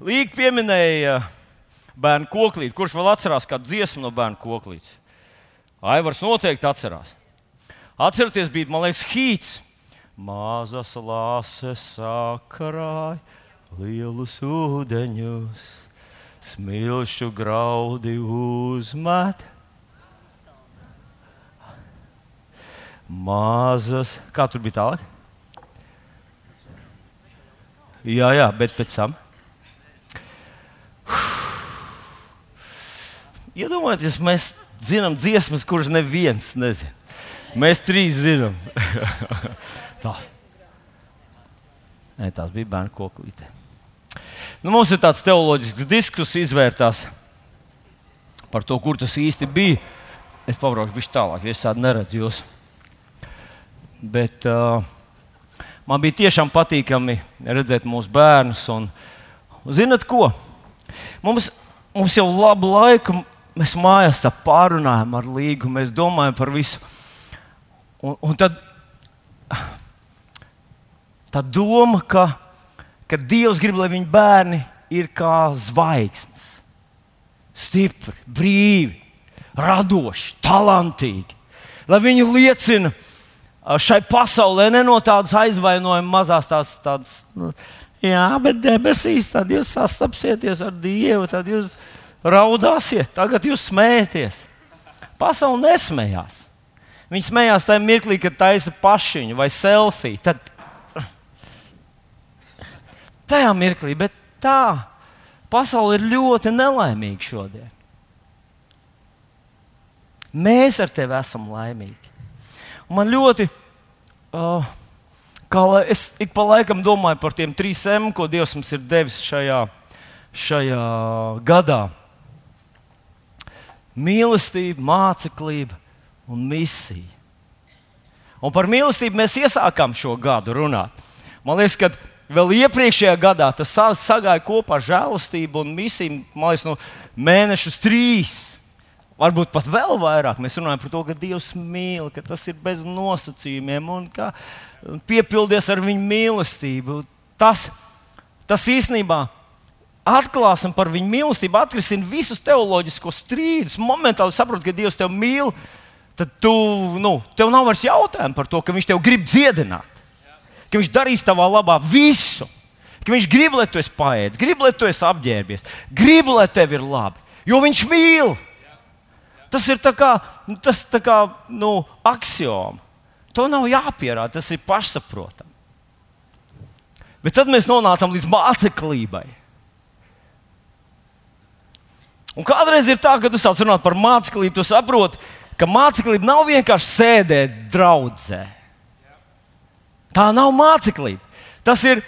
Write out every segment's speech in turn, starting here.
Līga pieminēja bērnu koklīti. Kurš vēl atcerās kādu dziesmu no bērnu koklītes? Aivars noteikti atcerās. Atcerieties, bija, man liekas, hīts. Mazas lāses sakarāja lielus ūdeņus, smilšu graudi uzmet. Mazas, kā tur bija tālāk? Jā, jā, bet pēc tam. Iedomājieties, mēs zinām dziesmas, kuras neviens nezina. Mēs trīs zinām. Tā. Nē, tās bija bērnu koklīte. Nu, mums ir tāds teoloģisks diskusijas izvērtās par to, kur tas īsti bija. Es pabraukšu viņš tālāk, jo es tādu neredzu. Jūs. Bet uh, man bija tiešām patīkami redzēt mūsu bērnus. Un, zinat, ko? Mums, mums jau labu laiku mēs mājās pārunājam ar līgu, mēs domājam par visu. Un, un tad tā doma, ka, ka Dievs grib, lai viņa bērni ir kā zvaigznes, stipri, brīvi, radoši, talantīgi, lai viņi liecina šai pasaulē, ne no tādas aizvainojuma mazās tās, tādas. Nu, jā, bet debesīs, tad jūs sastapsieties ar Dievu, tad jūs raudāsiet, tagad jūs smējaties. Pasaule nesmējās. Viņi smējās tajā mirklī, kad taisa pašiņu vai selfiju. Tad tajā mirklī, bet tā pasaule ir ļoti nelaimīga šodien. Mēs ar tevi esam laimīgi. Un man ļoti, uh, kā es ik pa laikam domāju par tiem trīs M, ko Dievs mums ir devis šajā, šajā gadā mīlestība, māceklība un misija. Un par mīlestību mēs iesākām šo gadu runāt. Man liekas, ka vēl iepriekšējā gadā tas sagāja kopā ar žēlastību un misiju. Man liekas, no mēnešus trīs, varbūt pat vēl vairāk. Mēs runājam par to, ka Dievs mīl, ka tas ir bez nosacījumiem un ka piepildies ar viņa mīlestību. Tas, tas īstenībā ir atklāsim par viņu mīlestību, atrisinām visus teoloģiskos strīdus. Momentāli saprotu, ka Dievs tevi mīl, tad tu, nu, tev nav vairs jautājumu par to, ka Viņš tev grib dziedināt, ka Viņš darīs tavā labā visu, ka Viņš grib, lai tu esi paēdis, grib, lai tu esi apģērbies, grib, lai tev ir labi, jo Viņš mīl. Tas ir tā kā, tas tā kā nu, axioma. To nav jāpierāda, tas ir pašsaprotami. Bet tad mēs nonācām līdz māceklībai. Un kādreiz ir tā, ka tu sāc runāt par māceklību, tu saproti, ka māceklība nav vienkārši sēdēt draudzē. Tā nav māceklība. Tas ir,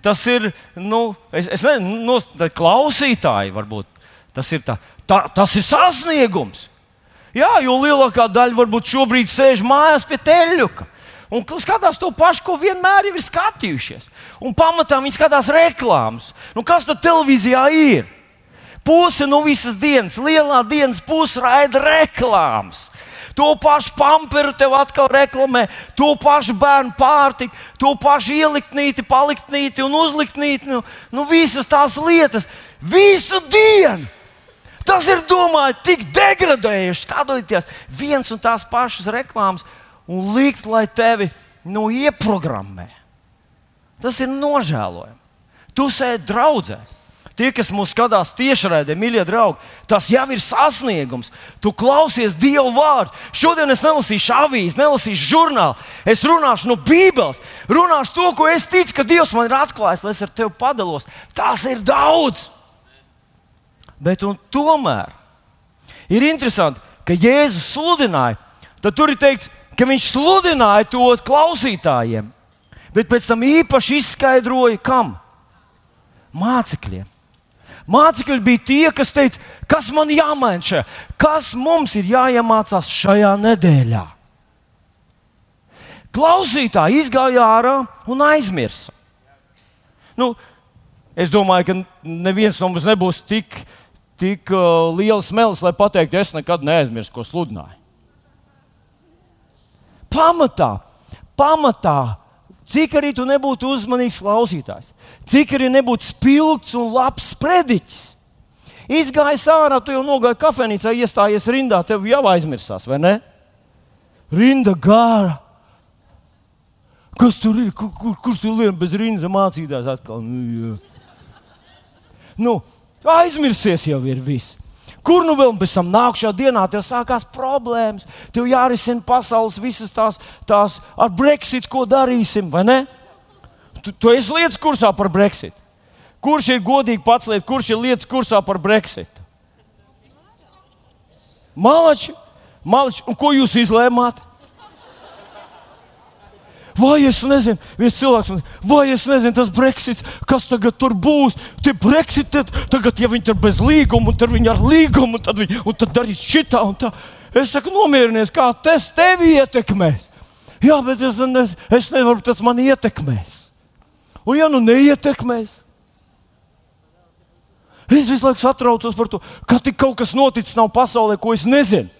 tas ir nu, es, es nezinu, no, klausītāji varbūt. Tas ir, tā, tā, tas ir sasniegums. Jā, jo lielākā daļa varbūt šobrīd sēž mājās pie teļuka. Un skatās to pašu, ko vienmēr ir skatījušies. Un pamatā viņi skatās reklāmas. Nu, kas tad televīzijā ir? Puse no visas dienas, lielā dienas puse raida reklāmas. To pašu pamperu tev atkal reklamē, to pašu bērnu pārtiku, to pašu ieliktnīti, paliktnīti un uzliktnīti. Nu, nu visas tās lietas, visu dienu. Tas ir domāts tik degradējuši, skatoties viens un tās pašas reklāmas un likt, lai tevi nu, ieprogrammē. Tas ir nožēlojami. Tu sēdi draudzē. Tie, kas mūs skatās tiešraidē, mīļie draugi, tas jau ir sasniegums. Tu klausies Dieva vārdu. Šodien es nelasīšu avīzi, nelasīšu žurnālu. Es runāšu no Bībeles, runāšu to, ko es ticu, ka Dievs man ir atklājis, lai es ar tevi padalos. Tas ir daudz. Bet tomēr ir interesanti, ka Jēzus sludināja. Tad tur ir teikts, ka viņš sludināja to klausītājiem, bet pēc tam īpaši izskaidroja, kam? Mācekļiem. Mācekļi bija tie, kas teica, kas man jāmaina šajā, kas mums ir jāiemācās šajā nedēļā. Klausītāji izgāja ārā un aizmirsa. Nu, es domāju, ka neviens no mums nebūs tik, tik uh, liels melis, lai pateiktu, es nekad neaizmirsu, ko sludināju. Pamatā, pamatā cik arī tu nebūtu uzmanīgs klausītājs, cik arī nebūtu spilgts un labs sprediķis. Izgājis ārā, tu jau nogāji kafejnīcā, iestājies rindā, tev jau aizmirsās, vai ne? Rinda gāra. Kas tur ir? Kur, kur, kurš tur lien bez rindas mācītājs atkal? Nu, jā. nu, aizmirsies jau ir viss. Kur nu vēl pēc tam nākamajā dienā tev sākās problēmas? Tev jārisina pasaules visas tās, tās ar Brexit, ko darīsim, vai ne? Tu, tu esi lietas kursā par Brexit. Kurš ir godīgi pats lietas, kurš ir lietas kursā par Brexit? Malači, malači, un ko jūs izlēmāt? Vai es nezinu, viens cilvēks man teica, vai es nezinu, tas Brexits, kas tagad tur būs. Tie Brexit, tagad, ja viņi tur bez līguma, tad viņi ar līgumu, tad viņi un tad darīs šitā un tā. Es saku, nomierinies, kā tas tevi ietekmēs. Jā, bet es, ne, es nevaru, tas man ietekmēs. Un ja nu neietekmēs, es visu laiku satraucos par to, ka tik kaut kas noticis nav pasaulē, ko es nezinu.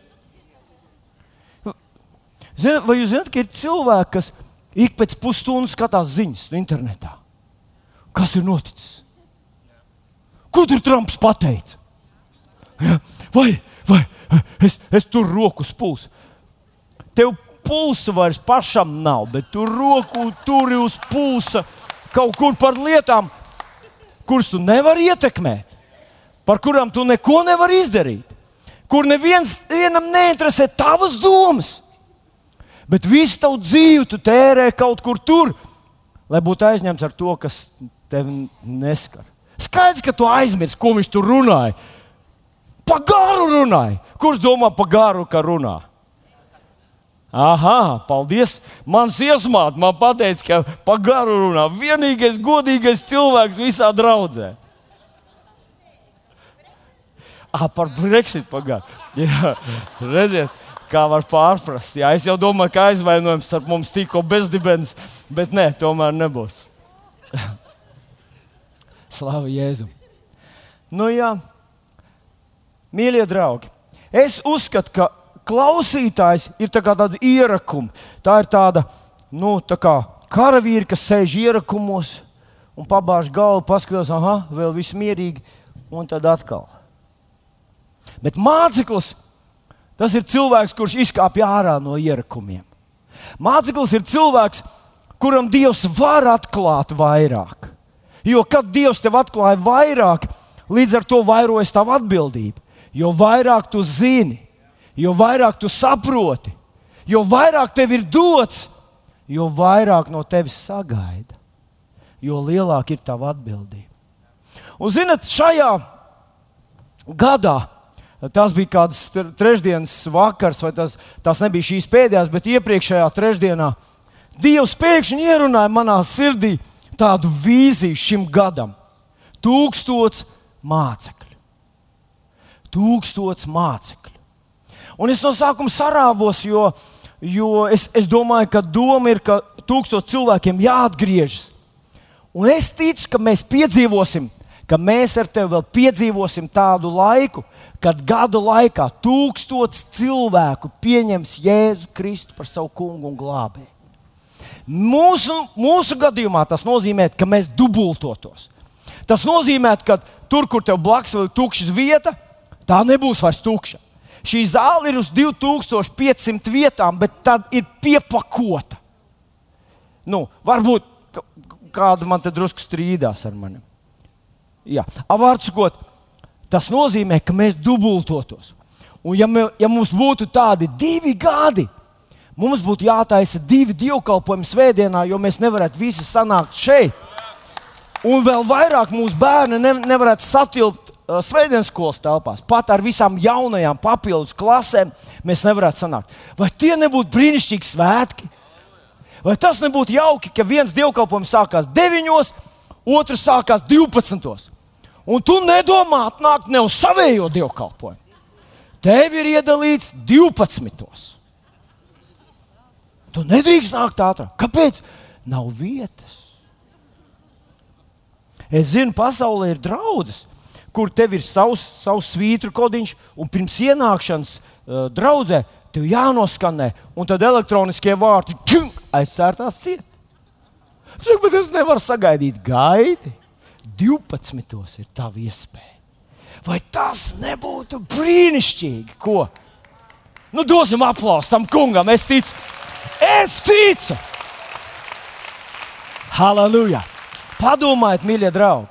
Zin, vai jūs zināt, ka ir cilvēki, kas ik pēc pusstundas skatās ziņas internetā. Kas ir noticis? Ko tur Trumps pateica? Ja? Vai, vai es, es tur roku spūstu? Tev pulsa vairs pašam nav, bet tu roku turi uz pulsa kaut kur par lietām, kuras tu nevari ietekmēt, par kurām tu neko nevari izdarīt, kur neviens neinteresē tavas domas. Bet visu tavu dzīvi tu tērē kaut kur tur, lai būtu aizņemts ar to, kas tevi neskar. Skaidrs, ka tu aizmirsti, ko viņš tur runāja. Pa garu runāja. Kurš domā par garu, ka runā? Aha, paldies. Mans iesmāts man teica, ka pa garu runā. Vienīgais godīgais cilvēks visā draudzē. Ah, par Brexit pagāju. Jā, redziet, kā var pārprast. Jā, es jau domāju, ka aizvainojums ar mums tikko bezdibens, bet nē, tomēr nebūs. Slavu Jēzum! Nu, jā, mīļie draugi, es uzskatu, ka klausītājs ir tā tāda ierakuma. Tā ir tāda, nu, tā kā karavīri, kas sēž ierakumos un pabāž galvu, paskatās, ah, vēl viss mierīgi, un tad atkal. Bet māceklis Tas ir cilvēks, kurš izkāpj ārā no ierakumiem. Māceklis ir cilvēks, kuram Dievs var atklāt vairāk. Jo kad Dievs tev atklāja vairāk, līdz ar to vairojas tava atbildība. Jo vairāk tu zini, jo vairāk tu saproti, jo vairāk tev ir dots, jo vairāk no tevis sagaida, jo lielāka ir tava atbildība. Un, zinot, šajā gadā Tas bija kāds trešdienas vakars, vai tas, tas nebija šīs pēdējās, bet iepriekšējā trešdienā. Dievs pēkšņi ierunāja manā sirdī tādu vīziju šim gadam. Tūkstots mācekļu. Tūkstots mācekļu. Un es no sākuma sarāvos, jo, jo es, es domāju, ka doma ir, ka tūkstots cilvēkiem jāatgriežas. Un es ticu, ka mēs piedzīvosim, ka mēs ar tevi vēl piedzīvosim tādu laiku, kad gadu laikā tūkstots cilvēku pieņems Jēzu Kristu par savu kungu un glābēju. Mūsu, mūsu gadījumā tas nozīmē, ka mēs dubultotos. Tas nozīmē, ka tur, kur tev blakus ir tukša vieta, tā nebūs vairs tukša. Šī zāle ir uz 2500 vietām, bet tā ir piepakota. Nu, varbūt kāda man te drusku strīdās ar mani. Jā, vārds sakot, Tas nozīmē, ka mēs dubultotos. Un, ja, mē, ja mums būtu tādi divi gadi, mums būtu jātaisa divi dievkalpojumi svētdienā, jo mēs nevarētu visi sanākt šeit. Un vēl vairāk mūsu bērni ne, nevarētu satilpt uh, svētdienas skolas telpās. Pat ar visām jaunajām papildus klasēm mēs nevarētu sanākt. Vai tie nebūtu brīnišķīgi svētki? Vai tas nebūtu jauki, ka viens dievkalpojums sākās 9, otrs sākās 12? Un tu nedomā atnākt ne uz savējo dievkalpojumu. Tev ir iedalīts 12. Tu nedrīkst nākt ātrāk. Kāpēc? Nav vietas. Es zinu, pasaulē ir draudzes, kur tev ir savs, savs svītru kodiņš, un pirms ienākšanas uh, draudzē tev jānoskanē, un tad elektroniskie vārti aizsērtās ciet. Saka, bet es nevaru sagaidīt, gaidi. 12. ir tava iespēja. Vai tas nebūtu brīnišķīgi? Ko? Nu, dosim aplausu tam kungam. Es ticu, es ticu. Halleluja! Padomājiet, mīļie draugi!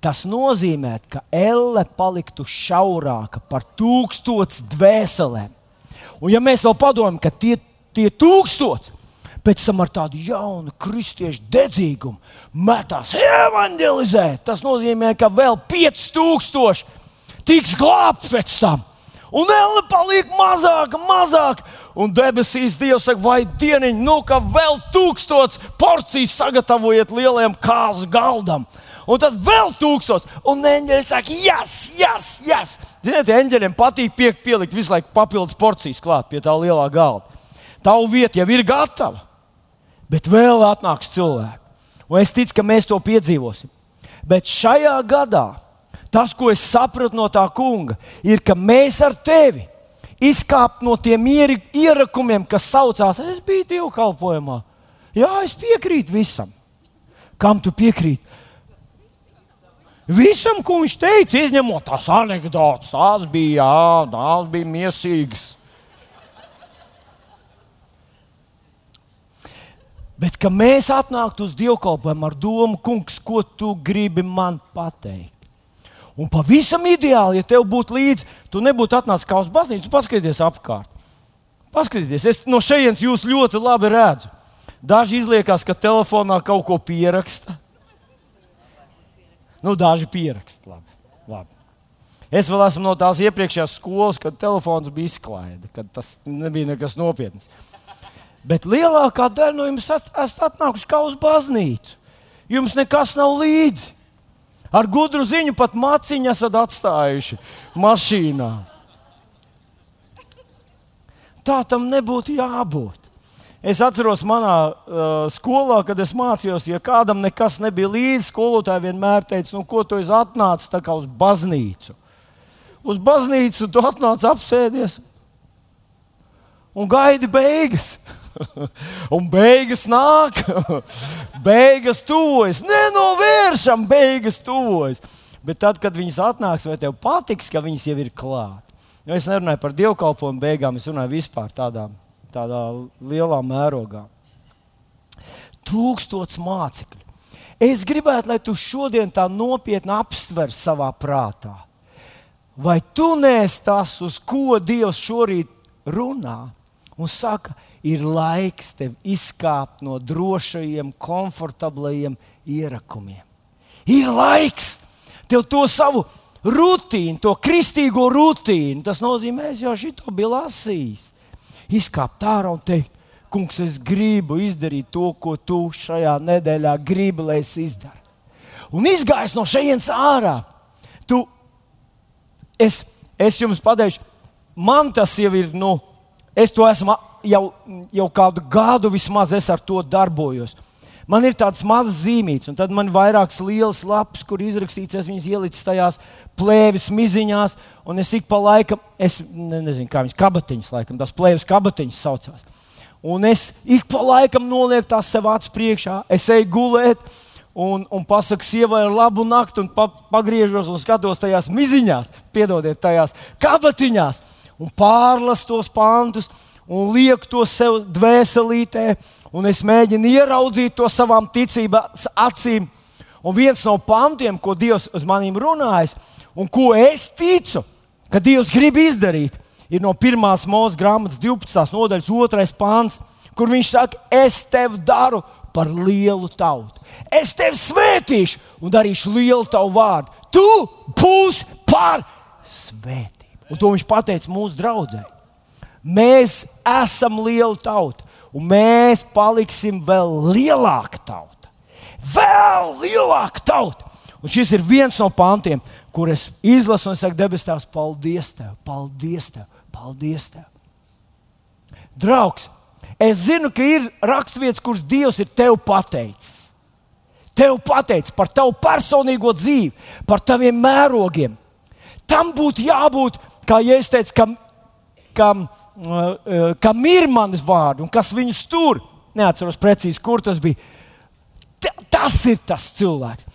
Tas nozīmē, ka elle paliktu šaurāka par tūkstotis dvēselēm. Un, ja mēs vēl padomājam, ka tie, tie tūkstoši pēc tam ar tādu jaunu kristiešu dedzīgumu metās evanģelizēt, tas nozīmē, ka vēl 5000 tiks glābts pēc tam. Un elle paliek mazāka, mazāka. Un debesīs Dievs saka, vai dieniņ, nu, ka vēl tūkstots porcijas sagatavojiet lielajam kāzu galdam. Un tad vēl tūkstots, un eņģeļi saka, yes, yes, yes. Ziniet, eņģeļiem patīk pie, pielikt visu laiku papildus porcijas klāt pie tā lielā galda. Tavu vieta jau ir gatava, bet vēl atnāks cilvēki. Un es ticu, ka mēs to piedzīvosim. Bet šajā gadā tas, ko es sapratu no tā kunga, ir, ka mēs ar tevi izkāpt no tiem ierakumiem, kas saucās, es biju dievkalpojumā. Jā, es piekrītu visam. Kam tu piekrīti? Visam, ko viņš teica, izņemot tās anekdotas, tās bija, jā, tās bija miesīgas. Bet, ka mēs atnāktu uz dievkalpojumu ar domu, kungs, ko tu gribi man pateikt. Un pavisam ideāli, ja tev būtu līdzi, tu nebūtu atnācis kā uz baznīcu, paskatieties apkārt. Paskatieties, es no šejienes jūs ļoti labi redzu. Daži izliekas, ka telefonā kaut ko pieraksta. Nu, daži pieraksta. Labi, labi. Es vēl esmu no tās iepriekšējās skolas, kad telefons bija izklaide, kad tas nebija nekas nopietns. Bet lielākā daļa no jums esat atnākuši kā uz baznīcu. Jums nekas nav līdzi. Ar gudru ziņu pat maciņu esat atstājuši mašīnā. Tā tam nebūtu jābūt. Es atceros, manā uh, skolā, kad es mācījos, ja kādam nekas nebija līdzi, skolotāji vienmēr teica, nu, ko tu esi atnācis uz baznīcu. Uz baznīcu tu atnāc apsēdies un gaidi beigas. un beigas nāk, beigas tuvojas. Nenovēršam, beigas tuvojas. Bet tad, kad viņas atnāks, vai tev patiks, ka viņas jau ir klāta? Nu, es nerunāju par dievkalpojumu beigām, es runāju vispār tādām tādā lielā mērogā. Tūkstots mācekļu. Es gribētu, lai tu šodien tā nopietni apsver savā prātā. Vai tu nēs tas, uz ko Dievs šorīt runā un saka, ir laiks tev izkāpt no drošajiem, komfortablajiem ierakumiem. Ir laiks tev to savu rutīnu, to kristīgo rutīnu. Tas nozīmē, es jau šito biju lasījis izkāpt ārā un teikt, Kungs, es gribu izdarīt to, ko tu šajā nedēļā gribi, lai es izdaru. Un izgājis no šejienes ārā. Tu, es, es jums pateikšu, man tas jau ir, nu, es to esmu jau, jau kādu gadu vismaz ar to darbojos. Man ir tādas mazas zīmītes, un tad man ir vairākas lielas lapas, kur izrakstīts, es viņas ielicu tajās plēves miziņās, un es ik pa laikam, es ne, nezinu, kā viņas kabatiņas, laikam, tās plēves kabatiņas saucās. Un es ik pa laikam nolieku tās sev acu priekšā, es eju gulēt, un, un pasaku sievai labu nakti, un pa, pagriežos un skatos tajās miziņās, piedodiet, tajās kabatiņās, un pārlasu tos pantus, un lieku to sev dvēselītē un es mēģinu ieraudzīt to savām ticības acīm. Un viens no pantiem, ko Dievs uz maniem runājis, un ko es ticu, ka Dievs grib izdarīt, ir no 1. mūža grāmatas 12. nodaļas 2. pāns, kur viņš saka, es tevi daru par lielu tautu. Es tevi svētīšu un darīšu lielu tavu vārdu. Tu būsi par svētību. Un to viņš pateica mūsu draugai. Mēs esam liela tauta un mēs paliksim vēl lielāka tauta. Vēl lielāka tauta. Un šis ir viens no pantiem, kur es izlasu un saku, debes Tēvs, paldies Tev, paldies Tev, paldies Tev. Draugs, es zinu, ka ir raksturvietas, kuras Dievs ir tev pateicis. Tev pateicis par tavu personīgo dzīvi, par taviem mērogiem. Tam būtu jābūt, kā ja es teicu, kam, kam kam ir manas vārdi un kas viņus tur, neatceros precīzi, kur tas bija. Tas ir tas cilvēks.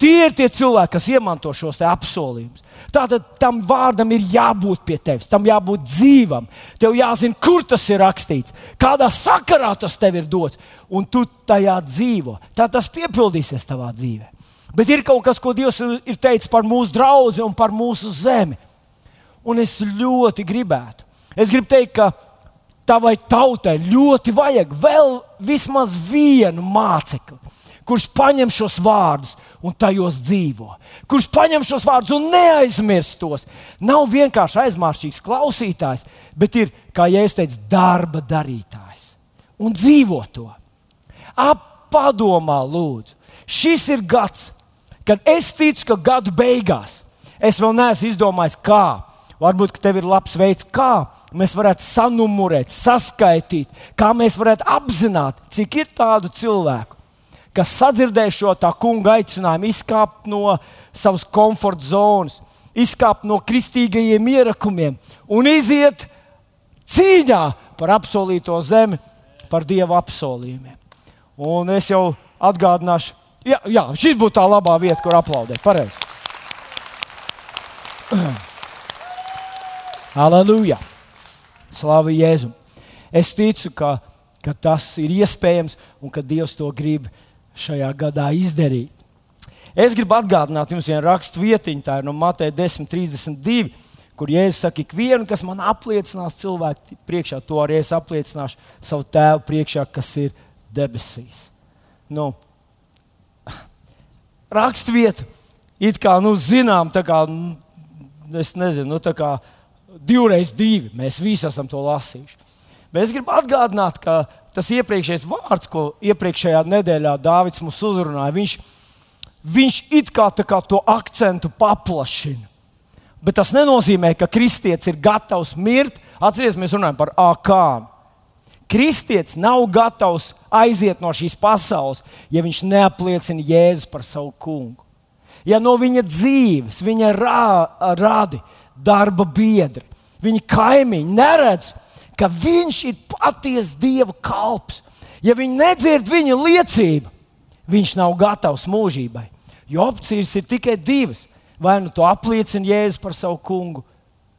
Tie ir tie cilvēki, kas izmanto šos apsolījumus. Tātad tam vārdam ir jābūt pie tevis, tam jābūt dzīvam. Tev jāzina, kur tas ir rakstīts, kādā sakarā tas tev ir dots, un tu tajā dzīvo. Tā tas piepildīsies tavā dzīvē. Bet ir kaut kas, ko Dievs ir teicis par mūsu draugu un par mūsu zemi. Un es ļoti gribētu. Es gribu teikt, ka tavai tautai ļoti vajag vēl vismaz vienu mācekli, kurš paņem šos vārdus un tajos dzīvo. Kurš paņem šos vārdus un neaizmirst tos. Nav vienkārši aizmāršīgs klausītājs, bet ir, kā jau es teicu, darba darītājs. Un dzīvo to. Padomā, lūdzu. Šis ir gads, kad es ticu, ka gada beigās es vēl neesmu izdomājis, kā. Varbūt tev ir labs veids, kā mēs varētu sanumurēt, saskaitīt, kā mēs varētu apzināt, cik ir tādu cilvēku, kas sadzirdēs šo tā kunga aicinājumu, izkāpt no savas komforta zonas, izkāpt no kristīgajiem ierakumiem un iziet cīņā par apsolīto zemi, par dieva apsolījumiem. Un es jau atgādināšu, jā, jā šī būtu tā labā vieta, kur aplaudēt. Pareizi. Aleluja! Slavu Jēzum! Es ticu, ka, ka tas ir iespējams un ka Dievs to grib šajā gadā izdarīt. Es gribu atgādināt jums vienu rakstu vietiņu, tā ir no Mateja 10.32, kur Jēzus saka, ik vienu, kas man apliecinās cilvēku priekšā, to arī es apliecināšu savu tēvu priekšā, kas ir debesīs. Nu, Rakstvieta, it kā nu, zinām, tā kā nu, es nezinu, nu, tā kā divreiz divi. Mēs visi esam to lasījuši. Bet es gribu atgādināt, ka tas iepriekšējais vārds, ko iepriekšējā nedēļā Dārvids mums uzrunāja, viņš, viņš it kā, kā to akcentu paplašina. Bet tas nenozīmē, ka kristietis ir gatavs mirt. Atcerieties, mēs runājam par akām. Kristietis nav gatavs aiziet no šīs pasaules, ja viņš neapliecina Jēzu par savu kungu. Ja no viņa dzīves, viņa rā, rādi, darba biedri, viņa kaimiņi neredz, ka viņš ir patiesa dieva kalps. Ja viņi nedzird viņa liecību, viņš nav gatavs mūžībai. Jo opcijas ir tikai divas. Vai nu tu apliecini Jēzu par savu kungu,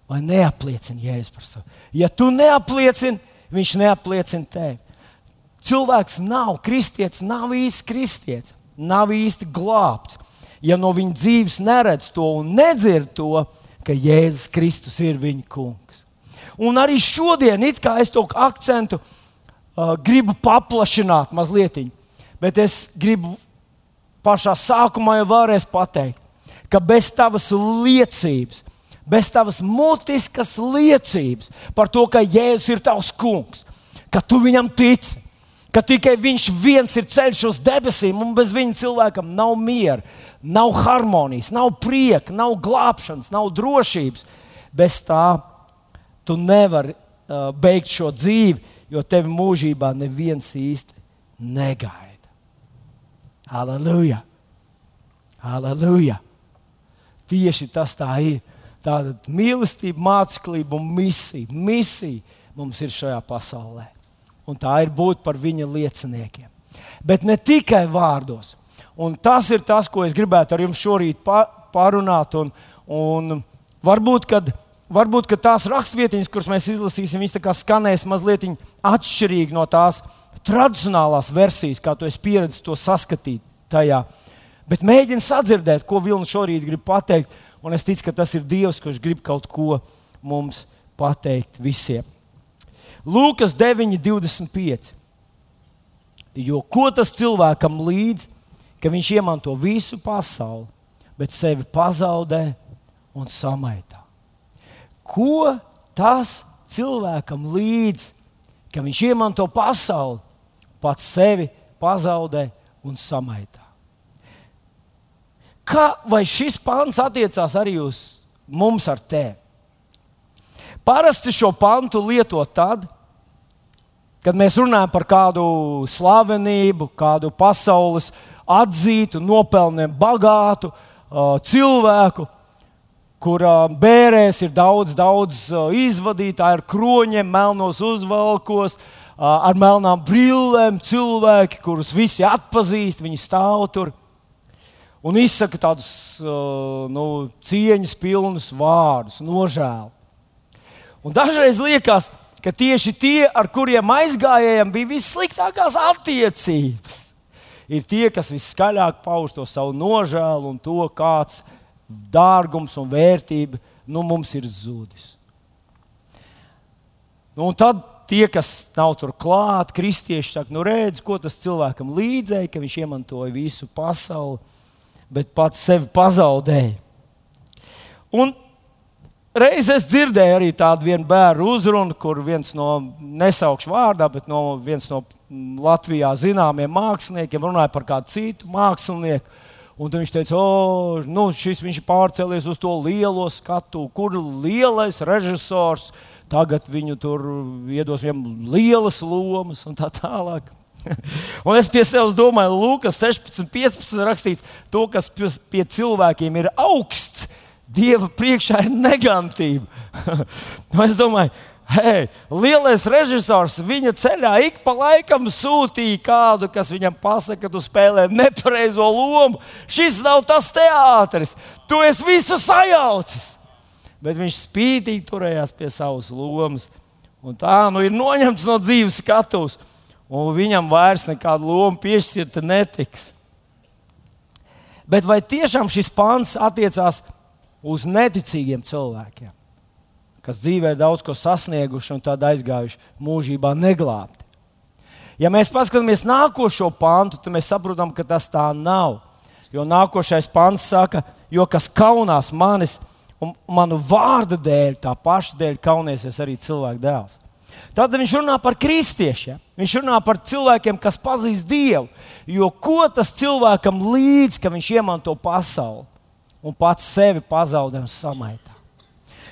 vai neapliecini Jēzu par savu. Ja tu neapliecini, viņš neapliecina tevi. Cilvēks nav kristietis, nav īsti kristietis, nav īsti glābts. Ja no viņa dzīves neredz to un nedzird to, ka Jēzus Kristus ir viņa kungs. Un arī šodien, it kā es to akcentu uh, gribu paplašināt mazliet, bet es gribu pašā sākumā jau vēlreiz pateikt, ka bez tavas liecības, bez tavas mutiskas liecības par to, ka Jēzus ir tavs kungs, ka tu viņam tici, ka tikai viņš viens ir ceļš uz debesīm, un bez viņa cilvēkam nav miera, nav harmonijas, nav prieka, nav glābšanas, nav drošības. Bez tā tu nevari uh, beigt šo dzīvi, jo tevi mūžībā neviens īsti negaida. Halleluja! Halleluja! Tieši tas tā ir. Tāda mīlestība, māceklība un misija. Misija mums ir šajā pasaulē. Un tā ir būt par viņa lieciniekiem. Bet ne tikai vārdos. Un tas ir tas, ko es gribētu ar jums šorīt pārunāt. Un, un varbūt, kad varbūt tās raksturvietiņas, kuras mēs izlasīsim, viņas skanēs mazliet atšķirīgi no tās tradicionālās versijas, kā tu esi pieredzējis to saskatīt tajā. Bet mēģini sadzirdēt, ko Vilnius šorīt grib pateikt. Un es ticu, ka tas ir Dievs, kurš grib kaut ko mums pateikt visiem. Lūkas 9, 25. Jo ko tas cilvēkam līdz, ka viņš iemanto visu pasauli, bet sevi pazaudē un samaitā? Ko tas cilvēkam līdz, ka viņš iemanto pasauli, pats sevi pazaudē un samaitā? Kā, vai šis pāns attiecās arī uz mums ar tevi? Parasti šo pantu lieto tad, kad mēs runājam par kādu slavenību, kādu pasaules atzītu, nopelniem bagātu uh, cilvēku, kurā bērēs ir daudz, daudz izvadītāju ar kroņiem, melnos uzvalkos, ar melnām brillēm, cilvēki, kurus visi atpazīst, viņi stāv tur un izsaka tādus nu, cieņas pilnus vārdus, nožēlu. Un dažreiz liekas, ka tieši tie, ar kuriem aizgājējiem, bija vissliktākās attiecības. Ir tie, kas viskaļāk pauž to savu nožēlu un to, kāds dārgums un vērtība nu, mums ir zudis. Nu, un tad tie, kas nav tur klāt, kristieši saka, nu redz, ko tas cilvēkam līdzēja, ka viņš iemantoja visu pasauli, bet pats sevi pazaudēja. Un reiz es dzirdēju arī tādu vienu bērnu uzrunu, kur viens no nesaukšu vārdā, bet no viens no Latvijā zināmiem māksliniekiem runāja par kādu citu mākslinieku. Un viņš teica, o, nu, šis viņš ir pārcēlies uz to lielo skatu, kur lielais režisors tagad viņu tur iedos viņam lielas lomas un tā tālāk. un es pie sevis domāju, Lūkas 16, 15 rakstīts, to, kas pie cilvēkiem ir augsts, Dieva priekšā ir negantība. es domāju, hei, lielais režisors viņa ceļā ik pa laikam sūtīja kādu, kas viņam pasaka, ka tu spēlē nepareizo lomu. Šis nav tas teātris, tu esi visu sajaucis bet viņš spītīgi turējās pie savas lomas. Un tā nu ir noņemts no dzīves skatuves, un viņam vairs nekāda loma piešķirta netiks. Bet vai tiešām šis pāns attiecās uz neticīgiem cilvēkiem, kas dzīvē ir daudz ko sasnieguši un tādā aizgājuši mūžībā neglābti? Ja mēs paskatāmies nākošo pāntu, tad mēs saprotam, ka tas tā nav. Jo nākošais pāns saka, jo kas kaunās manis, un manu vārdu dēļ, tā paša dēļ kauniesies arī cilvēka dēls. Tad viņš runā par kristiešiem. Viņš runā par cilvēkiem, kas pazīst Dievu. Jo ko tas cilvēkam līdz, ka viņš iemanto pasauli un pats sevi pazaudē un samaitā?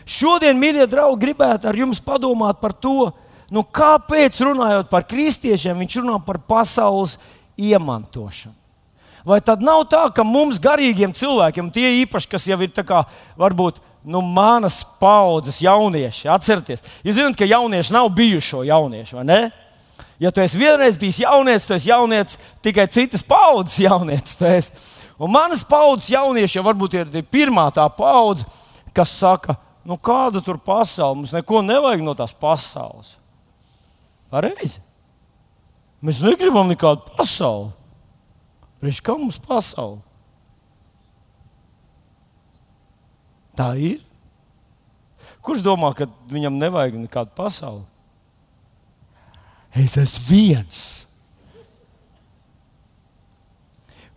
Šodien, mīļie draugi, gribētu ar jums padomāt par to, nu, kāpēc runājot par kristiešiem, viņš runā par pasaules iemantošanu. Vai tad nav tā, ka mums, garīgiem cilvēkiem, tie īpaši, kas jau ir kā, varbūt nu, manas paudzes jaunieši, atcerieties, jūs zināt, ka jaunieši nav bijušo jauniešu, vai ne? Ja tu esi vienreiz bijis jaunietis, tad esi jaunietis tikai citas paudzes jaunietis. Un manas paudzes jaunieši jau varbūt ir pirmā tā paudze, kas saka, nu kādu tur pasauli, mums neko nevajag no tās pasaules. Pareizi. Mēs negribam nekādu pasauli. Priekš kā mums pasaule? Tā ir. Kurš domā, ka viņam nevajag nekādu pasauli? Es esmu viens.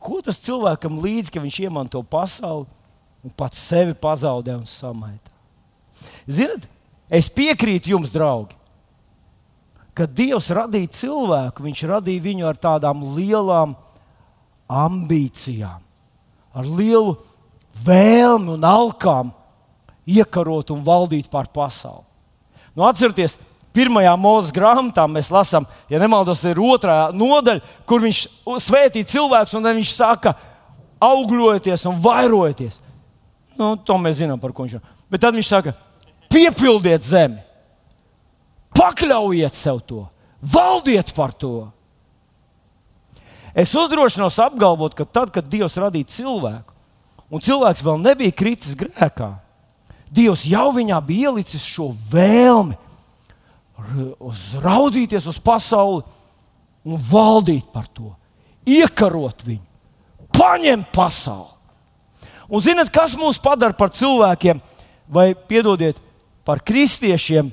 Ko tas cilvēkam līdz, ka viņš iemanto pasauli un pats sevi pazaudē un samaitā? Ziniet, es piekrītu jums, draugi, ka Dievs radīja cilvēku, viņš radīja viņu ar tādām lielām ambīcijām, ar lielu vēlmi un alkām iekarot un valdīt pār pasauli. Nu, atcerieties, pirmajā mūža grāmatā mēs lasām, ja nemaldos, ir otrā nodaļa, kur viņš svētī cilvēkus, un viņš saka, augļojieties un vairojieties. Nu, to mēs zinām, par ko viņš runā. Bet tad viņš saka, piepildiet zemi, pakļaujiet sev to, valdiet par to. Es uzdrošinos apgalvot, ka tad, kad Dievs radīja cilvēku, un cilvēks vēl nebija kritis grēkā, Dievs jau viņā bija ielicis šo vēlmi raudzīties uz pasauli un valdīt par to, iekarot viņu, paņemt pasauli. Un zinot, kas mūs padara par cilvēkiem, vai piedodiet, par kristiešiem,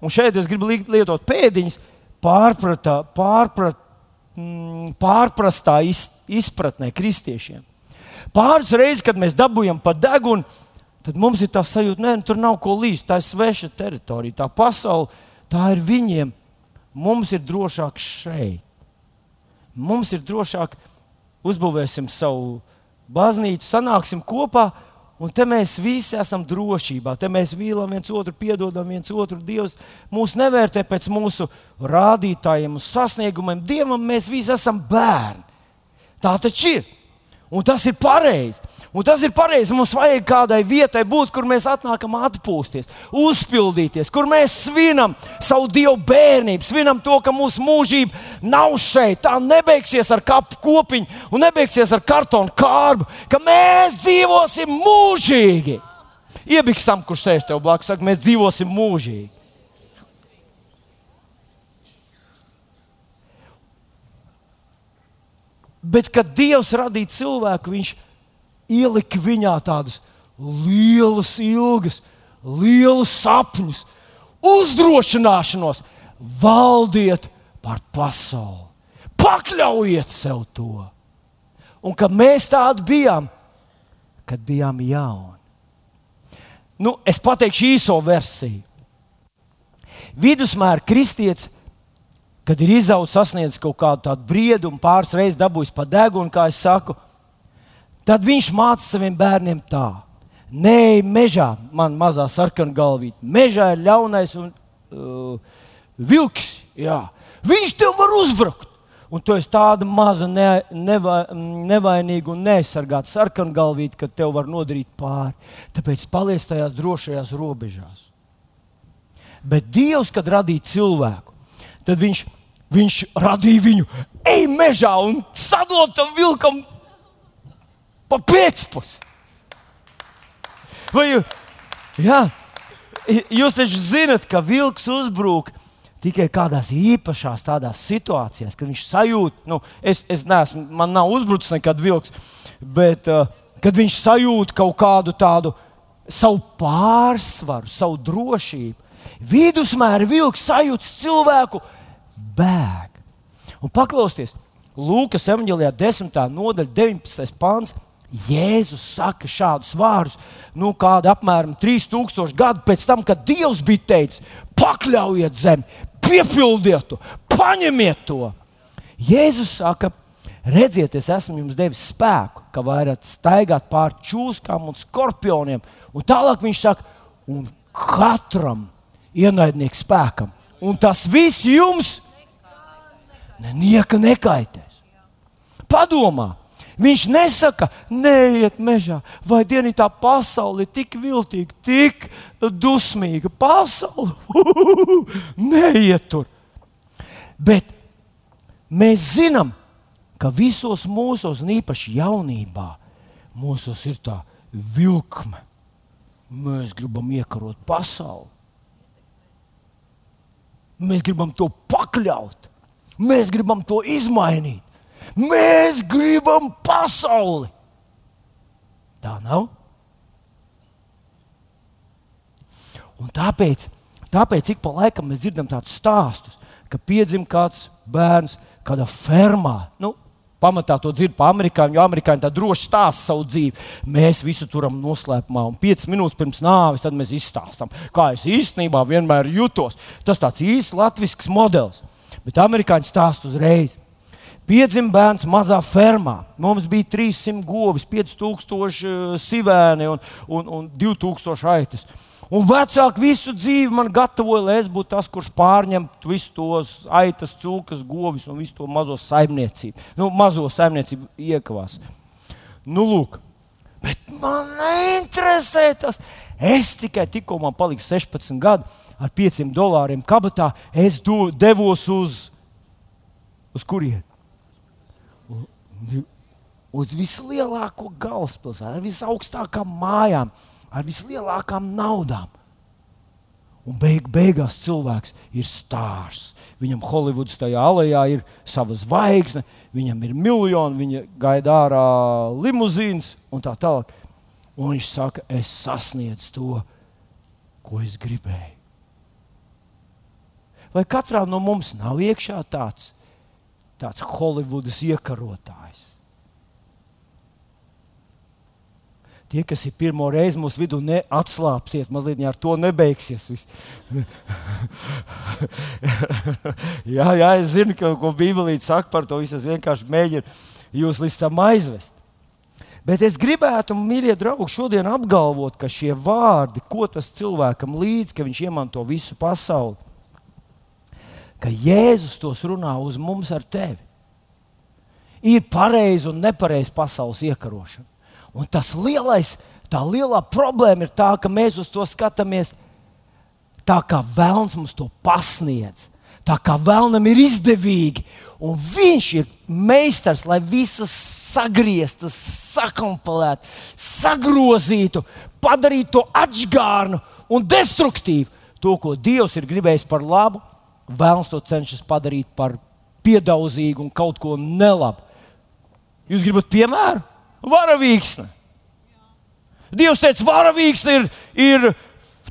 un šeit es gribu lietot pēdiņas, pārpratā, pārprat, mm, pārprastā izpratnē kristiešiem. Pāris reizes, kad mēs dabūjam pa degunu, tad mums ir tā sajūta, ka nu, tur nav ko līst. Tā ir sveša teritorija, tā pasaule, tā ir viņiem. Mums ir drošāk šeit. Mums ir drošāk, uzbūvēsim savu baznīcu, sanāksim kopā Un te mēs visi esam drošībā, te mēs mīlam viens otru, piedodam viens otru. Dievs mūs nevērtē pēc mūsu rādītājiem un sasniegumiem. Dievam mēs visi esam bērni. Tā taču ir. Un tas ir pareizi. Un tas ir pareizi. Mums vajag kādai vietai būt, kur mēs atnākam atpūsties, uzpildīties, kur mēs svinam savu dievu bērnību, svinam to, ka mūsu mūžība nav šeit. Tā nebeigsies ar kapu kopiņu un nebeigsies ar kartonu kārbu, ka mēs dzīvosim mūžīgi. Iebiks tam, kurš sēž tev blakus, saka, mēs dzīvosim mūžīgi. Bet, kad Dievs radīja cilvēku, viņš ielika viņā tādus lielus, ilgus, lielus sapņus, uzdrošināšanos, valdiet par pasauli, pakļaujiet sev to. Un kad mēs tādi bijām, kad bijām jauni. Nu, es pateikšu īso versiju. Vidusmēra kristietis kad ir izaugs, sasniedzis kaut kādu tādu briedumu, pāris reizes dabūjis pa degunu, kā es saku, tad viņš māca saviem bērniem tā. Nē, mežā, man mazā sarkana galvīte. Mežā ir ļaunais un uh, vilks. Jā. Viņš tev var uzbrukt. Un tu esi tāda maza, ne, neva, nevainīga un neaizsargāta sarkana galvīte, ka tev var nodarīt pāri. Tāpēc paliec tajās drošajās robežās. Bet Dievs, kad radīja cilvēku, tad viņš Viņš radīja viņu, ej mežā un sadod tam vilkam pa pēcpusdienu. Vai jā, jūs taču zinat, ka vilks uzbrūk tikai kādās īpašās tādās situācijās, kad viņš sajūt, nu, es, es neesmu, man nav uzbrucis nekad vilks, bet uh, kad viņš sajūt kaut kādu tādu savu pārsvaru, savu drošību. Vidusmēra vilks sajūt cilvēku bēg. Un paklausieties, Lūkas evanģēlijā 10. nodaļa, 19. pāns. Jēzus saka šādus vārdus, nu, kāda apmēram 3000 gadu pēc tam, kad Dievs bija teicis, pakļaujiet zemi, piepildiet to, paņemiet to. Jēzus saka, redziet, es esmu jums devis spēku, ka varat staigāt pāri čūskām un skorpioniem. Un tālāk viņš saka, un katram ienaidniekam spēkam. Un tas viss jums nieka nekaitēs. Padomā, viņš nesaka, neiet mežā, vai dienā tā pasaule ir tik viltīga, tik dusmīga. Pasaule, neiet tur. Bet mēs zinām, ka visos mūsos, un īpaši jaunībā, mūsos ir tā vilkme. Mēs gribam iekarot pasauli. Mēs gribam to pakļaut. Mēs gribam to izmainīt. Mēs gribam pasauli. Tā nav. Un tāpēc, tāpēc ik pa laikam mēs dzirdam tādus stāstus, ka piedzima kāds bērns kādā fermā. Nu, pamatā to dzird pa amerikāņu, jo amerikāņi tā droši stāsta savu dzīvi. Mēs visu turam noslēpumā, un 5 minūtes pirms nāves mēs izstāstām, kā es īstenībā vienmēr jutos. Tas tāds īsts latviešu modelis bet amerikāņi stāsta uzreiz. Piedzima bērns mazā fermā. Mums bija 300 govis, 5000 eh, sivēni un, un, un 2000 aitas. Un vecāki visu dzīvi man gatavoja, lai es būtu tas, kurš pārņemtu visus tos aitas, cūkas, govis un visu to mazo saimniecību. Nu, mazo saimniecību iekavās. Nu, lūk, bet man neinteresē tas. Es tikai tikko man palika 16 gadi ar 500 dolāriem kabatā, es do, devos uz, uz kurieni? Uz vislielāko galvaspilsētu, ar visaugstākām mājām, ar vislielākām naudām. Un beig, beigās cilvēks ir stāsts. Viņam Holivudas tajā alejā ir sava zvaigzne, viņam ir miljoni, viņa gaida ārā limuzīnas un tā tālāk. Un viņš saka, es sasniedzu to, ko es gribēju. Vai katrā no mums nav iekšā tāds, tāds Holivudas iekarotājs? Tie, kas ir pirmo reizi mūsu vidū, neatslāpsies, mazliet ar to nebeigsies. jā, jā, es zinu, ka, ko Bībelīte saka par to. Es vienkārši mēģinu jūs līdz tam aizvest. Bet es gribētu, mīļie draugi, šodien apgalvot, ka šie vārdi, ko tas cilvēkam līdz, ka viņš iemanto visu pasauli, ka Jēzus tos runā uz mums ar tevi. Ir pareizi un nepareizi pasaules iekarošana. Un tas lielais, tā lielā problēma ir tā, ka mēs uz to skatāmies tā, kā vēlams mums to pasniedz. Tā kā vēlnam ir izdevīgi, un viņš ir meistars, lai visas sagrieztas, sakompalētu, sagrozītu, padarītu to atgārnu un destruktīvu. To, ko Dievs ir gribējis par labu, vēlams to cenšas padarīt par piedauzīgu un kaut ko nelabu. Jūs gribat piemēru? Varavīksne. Dievs teica, varavīksne ir, ir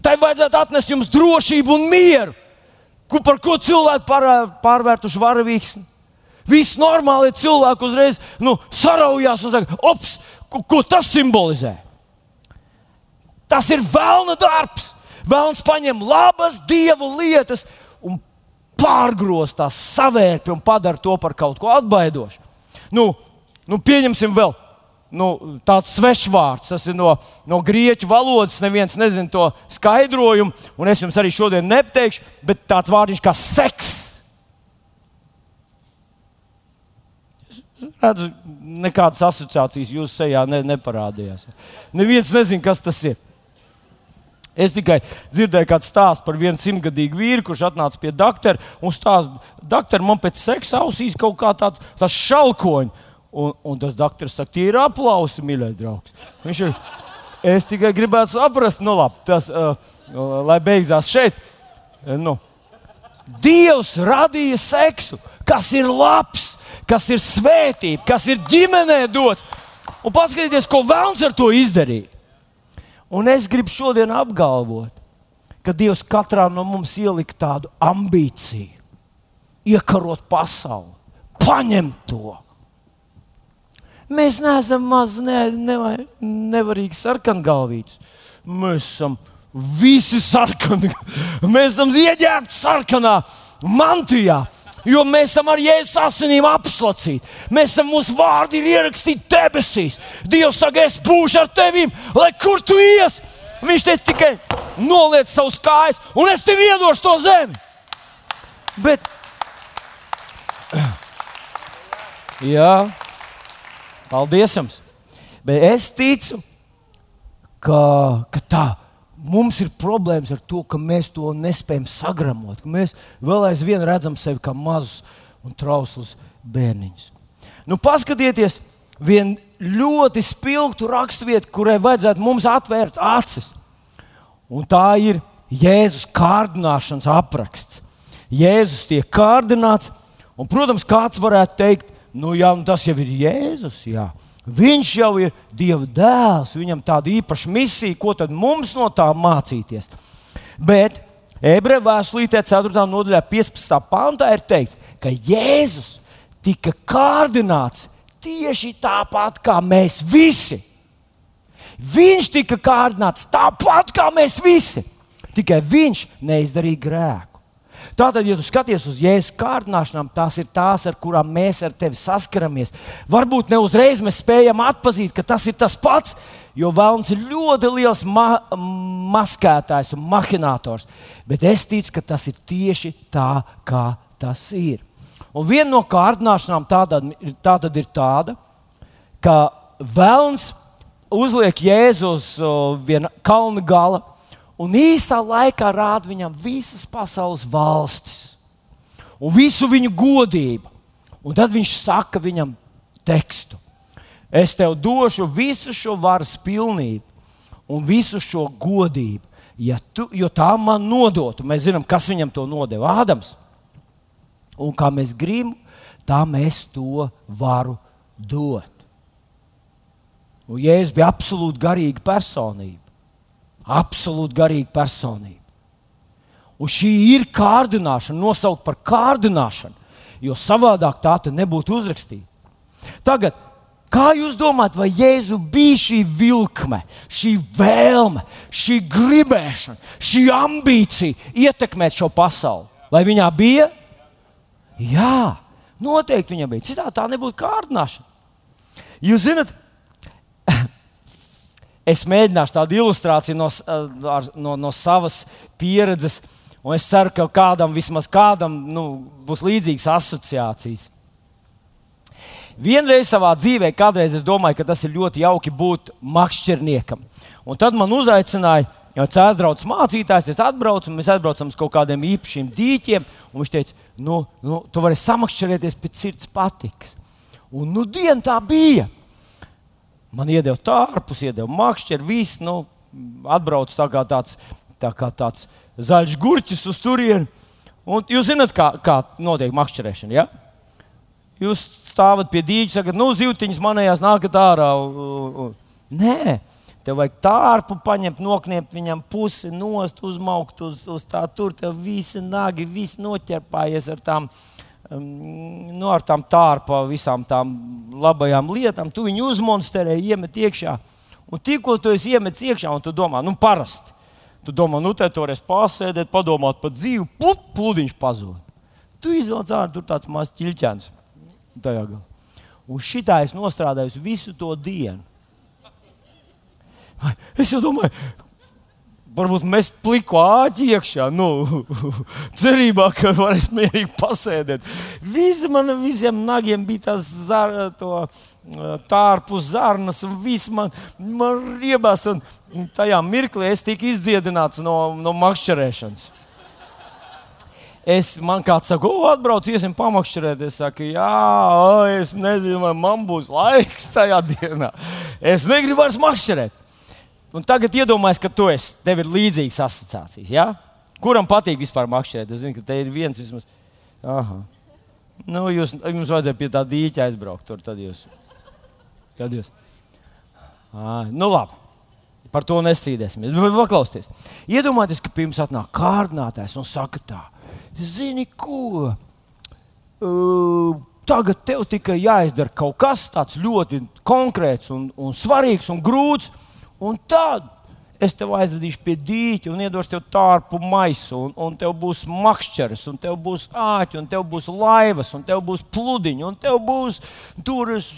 tai vajadzētu atnest jums drošību un mieru. Ko, par ko cilvēki pār, pārvērtuši varavīksni? Visi normāli cilvēki uzreiz nu, saraujās un saka, ops, ko, ko tas simbolizē? Tas ir vēlna darbs. Vēlns paņem labas dievu lietas un pārgroz tās savērpi un padara to par kaut ko atbaidošu. Nu, nu, pieņemsim vēl nu, tāds svešvārds. Tas ir no, no grieķu valodas. Neviens nezina to skaidrojumu, un es jums arī šodien nepateikšu, bet tāds vārdiņš kā seks. redzu, nekādas asociācijas jūsu sejā ne, neparādījās. Neviens nezina, kas tas ir. Es tikai dzirdēju kādu stāstu par vienu simtgadīgu vīru, kurš atnāca pie doktora un stāsta, doktor, man pēc seksa ausīs kaut kā tāds, tāds šalkoņš. Un, un tas doktors saka, tie ir aplausi, mīļais draugs. Viņš ir, es tikai gribētu saprast, nu labi, tas, uh, lai beidzās šeit. Nu. Dievs radīja seksu, kas ir labs kas ir svētība, kas ir ģimenē dots. Un paskatieties, ko Vēlns ar to izdarīja. Un es gribu šodien apgalvot, ka Dievs katrā no mums ielika tādu ambīciju, iekarot pasauli, paņemt to. Mēs neesam maz ne, ne, nevarīgi sarkangalvīti. Mēs esam visi sarkani. Mēs esam ieģērbti sarkanā mantijā. Jo mēs esam ar Jēzus asinīm apslacīti. Mēs esam, mūsu vārdi ir ierakstīti debesīs. Dievs saka, es būšu ar tevi, lai kur tu ies. Viņš teica tikai noliec savus kājas, un es tev iedošu to zemi. Bet, jā, paldies jums. Bet es ticu, ka, ka tā ir mums ir problēmas ar to, ka mēs to nespējam sagramot. Mēs vēl aizvien redzam sevi kā mazus un trauslus bērniņus. Nu, paskatieties, viena ļoti spilgta raksturvieta, kurai vajadzētu mums atvērt acis. Un tā ir Jēzus kārdināšanas apraksts. Jēzus tiek kārdināts, un, protams, kāds varētu teikt, nu, jā, nu tas jau ir Jēzus. Jā. Viņš jau ir Dieva dēls, viņam tāda īpaša misija, ko tad mums no tā mācīties. Bet ebreju vēstulītē, 4. nodaļā, 15. pantā ir teikts, ka Jēzus tika kārdināts tieši tāpat kā mēs visi. Viņš tika kārdināts tāpat kā mēs visi. Tikai viņš neizdarīja grēku. Tātad, ja tu skaties uz jēzus kārdināšanām, tās ir tās, ar kurām mēs ar tevi saskaramies. Varbūt ne uzreiz mēs spējam atpazīt, ka tas ir tas pats, jo vēlams ir ļoti liels ma maskētājs un mahinators. Bet es ticu, ka tas ir tieši tā, kā tas ir. Un viena no kārdināšanām tātad, tātad ir tāda, ka vēlams uzliek Jēzus uz viena kalna gala un īsā laikā rāda viņam visas pasaules valstis un visu viņu godību. Un tad viņš saka viņam tekstu: Es tev došu visu šo varas pilnību un visu šo godību, ja tu, jo tā man nodotu. Mēs zinām, kas viņam to nodeva Ādams. Un kā mēs gribam, tā mēs to varu dot. Un Jēzus bija absolūti garīga personība absolūti garīga personība. Un šī ir kārdināšana, nosaukt par kārdināšanu, jo savādāk tā nebūtu uzrakstīta. Tagad, kā jūs domājat, vai Jēzu bija šī vilkme, šī vēlme, šī gribēšana, šī ambīcija ietekmēt šo pasauli? Vai viņā bija? Jā, noteikti viņam bija. Citādi tā nebūtu kārdināšana. Jūs zināt, es mēģināšu tādu ilustrāciju no, no, no savas pieredzes, un es ceru, ka kādam, vismaz kādam, nu, būs līdzīgas asociācijas. vienreiz savā dzīvē, kādreiz es domāju, ka tas ir ļoti jauki būt makšķerniekam. Un tad man uzaicināja Cēlstrauts mācītājs, es atbraucu, mēs atbraucam uz kaut kādiem īpašiem dīķiem. Viņš teica, nu, nu, tu vari samakšķerēties pēc sirds patikas. Un nu, diena tā bija. Man iedeva tārpus, iedeva makšķeri, viss, nu, atbrauc tā kā tāds, tā kā tāds zaļš gurķis uz turieni. Un jūs zināt, kā, kā notiek makšķerēšana. Ja? Jūs stāvat pie dīķa, sakat, nu, zīltiņas manējās nākat ārā. Nē, tev vajag tārpu paņemt, nokniept viņam pusi nost, uzmaukt uz, uz tā tur. Tev visi nagi, visi noķerpājies ar tām. Um, nu, ar tām tārpa, visām tām labajām lietām, tu viņu uzmonsterē, iemet iekšā. Un tikko tu esi iemetis iekšā, un tu domā, nu, parasti. Tu domā, nu, te toreiz pasēdēt, padomāt par dzīvi, pup, plūdiņš pazūd. Tu izvelc ārā, tur tāds mazs ķilķens. Un šitā es nostrādāju visu to dienu. Es jau domāju, varbūt mēs pliku āķi iekšā, nu, cerībā, ka varēs mierīgi pasēdēt. Visi man visiem nagiem bija tas zar, to, tārpus zarnas, un viss man, man riebās. Un tajā mirklī es tiku izdziedināts no, no makšķerēšanas. Es, man kāds saka, o, atbrauc, iesim pamakšķerēt. Es saku, jā, o, es nezinu, vai man būs laiks tajā dienā. Es negribu vairs makšķerēt. Un tagad iedomājieties, ka tu esi, tev ir līdzīgas asociācijas. Ja? Kuram patīk vispār makšķerēt? Es zinu, ka te ir viens vismaz. Aha. Nu, jūs, jums vajadzēja pie tā dīķa aizbraukt. Tur, tad jūs. Tad jūs. À, nu, labi. Par to nestrīdēsimies. Bet paklausieties. Iedomājieties, ka pirms atnāk kārdinātājs un saka tā, zini, ko? Uh, tagad tev tikai jāizdara kaut kas tāds ļoti konkrēts un, un svarīgs un grūts. Un tad es tev aizvedīšu pie dīķa un iedošu tev tārpu maisu, un, un tev būs makšķeris, un tev būs āķi, un tev būs laivas, un tev būs pludiņi, un tev būs durvis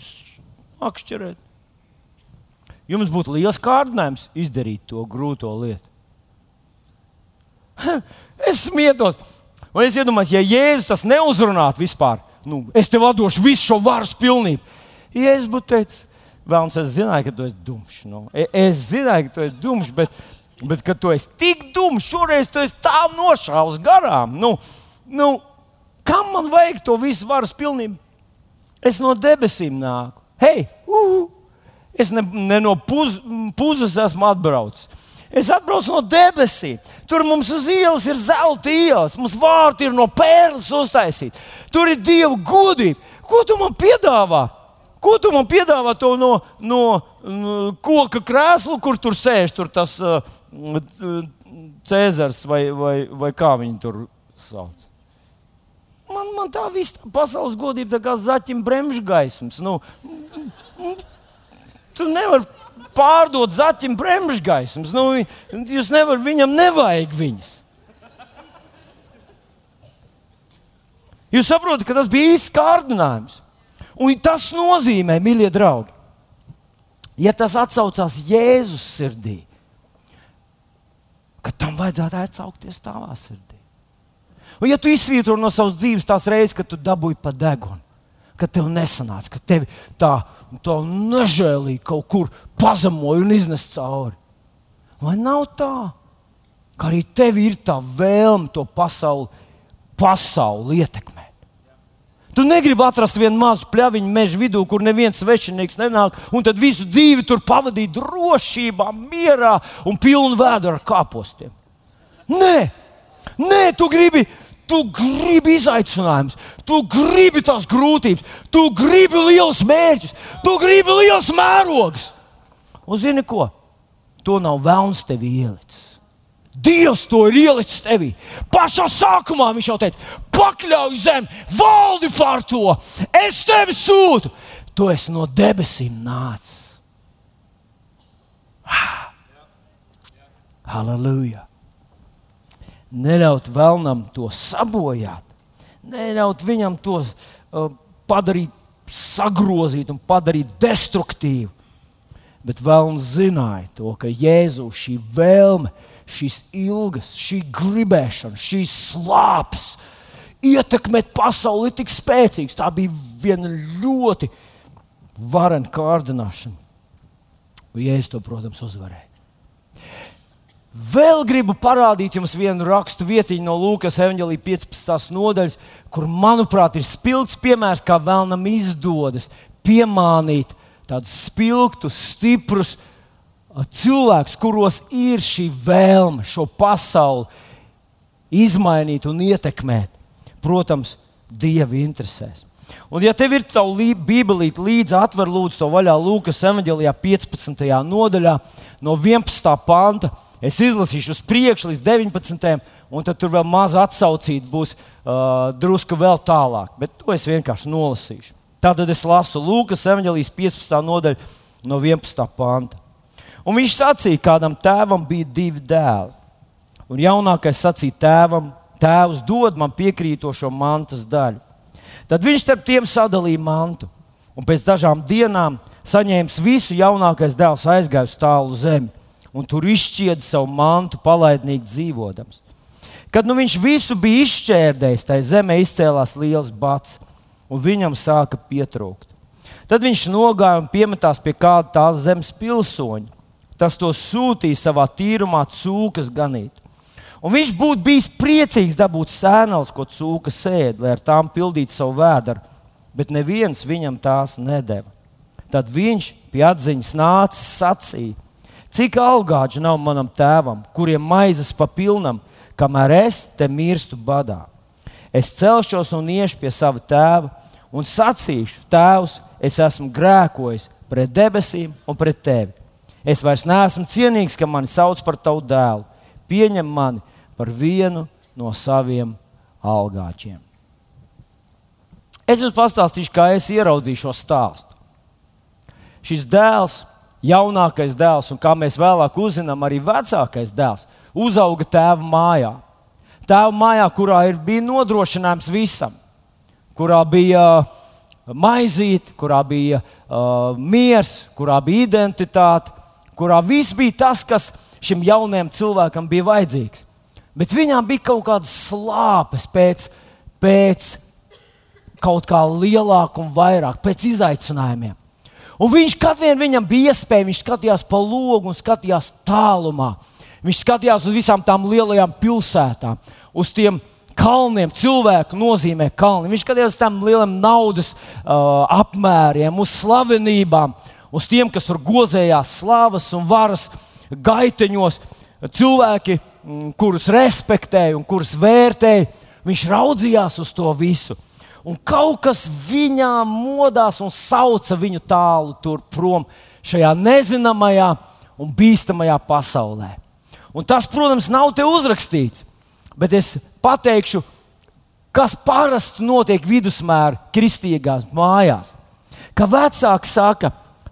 makšķerēt. Jums būtu liels kārdinājums izdarīt to grūto lietu. Es smietos, un es iedomājos, ja Jēzus tas neuzrunātu vispār, nu, es tev atdošu visu šo varas pilnību. Jēzus būtu teicis, Vēlams, es zināju, ka tu esi dumšs. Nu. E, es zināju, ka tu esi dumšs, bet, bet ka tu esi tik dumšs, šoreiz tu esi tā nošāvis garām. Nu, nu, kam man vajag to visu varas pilnību? Es no debesīm nāku. Hei, uh, es ne, ne no puz, puzas esmu atbraucis. Es atbraucu no debesīm. Tur mums uz ielas ir zelta ielas, mums vārti ir no pērles uztaisīti. Tur ir dieva godība. Ko tu man piedāvā? Ko tu man piedāvā to no, no, no koka krēsla, kur tur sēž tur tas uh, Cēzars vai, vai, vai kā viņi tur sauc? Man, man tā viss pasaules godība tā kā zaķim bremžgaismas. Nu, tu nevari pārdot zaķim bremžgaismas. Nu, jūs nevarat, viņam nevajag viņas. Jūs saprotat, ka tas bija īsts kārdinājums. Un tas nozīmē, mīļie draugi, ja tas atsaucās Jēzus sirdī, ka tam vajadzētu atsaukties tavā sirdī. Un ja tu izsvītro no savas dzīves tās reizes, kad tu dabūji pa degunu, ka tev nesanāca, ka tevi tā, tā nežēlīgi kaut kur pazemoja un iznesa cauri. Vai nav tā, ka arī tev ir tā vēlme to pasauli, pasauli ietekmēt? Tu negribi atrast vienu mazu pļaviņu meža vidū, kur neviens svešinieks nenāk, un tad visu dzīvi tur pavadīt drošībā, mierā un pilnu vēdu ar kāpostiem. Nē, Nē tu gribi. Tu gribi izaicinājumus, tu gribi tās grūtības, tu gribi liels mērķus, tu gribi liels mērogs. Un zini ko? To nav vēlns tev ielicis. Dievs to ir ielicis tevī. Pašā sākumā viņš jau teica, pakļauj zem, valdi pār to. Es tevi sūtu. Tu esi no debesīm nācis. Halleluja! Neļaut vēlnam to sabojāt, neļaut viņam to uh, padarīt, sagrozīt un padarīt destruktīvu. Bet vēlams zināja to, ka Jēzus šī vēlme ir šīs ilgas, šī gribēšana, šīs slāpes ietekmēt pasauli tik spēcīgs. Tā bija viena ļoti varena kārdināšana. Jēzus to, protams, uzvarēja. Vēl gribu parādīt jums vienu rakstu vietiņu no Lūkas evanģelija 15. nodaļas, kur, manuprāt, ir spilgts piemērs, kā vēlnam izdodas piemānīt tādus spilgtus, stiprus cilvēkus, kuros ir šī vēlme šo pasauli izmainīt un ietekmēt. Protams, Dieva interesēs. Un, ja tev ir tā bībelīte līdzi, atver lūdzu to vaļā Lūkas evanģelijā 15. nodaļā no 11. panta Es izlasīšu uz priekšu līdz 19. un tad tur vēl maza atsaucīta būs uh, drusku vēl tālāk. Bet to es vienkārši nolasīšu. Tātad es lasu Lūkas evanģelijas 15. nodaļu no 11. panta. Un viņš sacīja, kādam tēvam bija divi dēli. Un jaunākais sacīja tēvam, tēvs dod man piekrītošo mantas daļu. Tad viņš starp tiem sadalīja mantu. Un pēc dažām dienām saņēmis visu jaunākais dēls aizgāja uz tālu zemi un tur izšķieda savu mantu, palaidnīgi dzīvodams. Kad nu viņš visu bija izšķērdējis, tai zemē izcēlās liels bats, un viņam sāka pietrūkt. Tad viņš nogāja un piemetās pie kāda tās zemes pilsoņa. Tas to sūtīja savā tīrumā cūkas ganīt. Un viņš būtu bijis priecīgs dabūt sēnels, ko cūka sēž, lai ar tām pildītu savu vēdru, bet neviens viņam tās nedeva. Tad viņš pie atziņas nācis sacīja: Cik algāģi nav manam tēvam, kuriem maizes pa pilnam, kamēr es te mirstu badā. Es celšos un iešu pie sava tēva un sacīšu, Tēvs, es esmu grēkojis pret debesīm un pret tevi. Es vairs neesmu cienīgs, ka mani sauc par tavu dēlu. Pieņem mani par vienu no saviem algāčiem. Es jums pastāstīšu, kā es ieraudzīju šo stāstu. Šis dēls jaunākais dēls, un kā mēs vēlāk uzzinām, arī vecākais dēls, uzauga tēva mājā. Tēva mājā, kurā ir, bija nodrošinājums visam, kurā bija uh, maizīte, kurā bija uh, miers, kurā bija identitāte, kurā viss bija tas, kas šim jaunajam cilvēkam bija vajadzīgs. Bet viņām bija kaut kādas slāpes pēc, pēc kaut kā lielāka un vairāk, pēc izaicinājumiem. Un viņš katru viņam bija iespēja, viņš skatījās pa logu un skatījās tālumā. Viņš skatījās uz visām tām lielajām pilsētām, uz tiem kalniem. Cilvēku nozīmē kalni. Viņš skatījās uz tām lielām naudas uh, apmēriem, uz slavenībām, uz tiem, kas tur gozējās slavas un varas gaiteņos. Cilvēki, mm, kurus respektēja un kurus vērtēja, viņš raudzījās uz to visu un kaut kas viņā modās un sauca viņu tālu prom šajā nezināmajā un bīstamajā pasaulē. Un tas, protams, nav te uzrakstīts, bet es pateikšu, kas parasti notiek vidusmēra kristīgās mājās. Ka vecāki saka,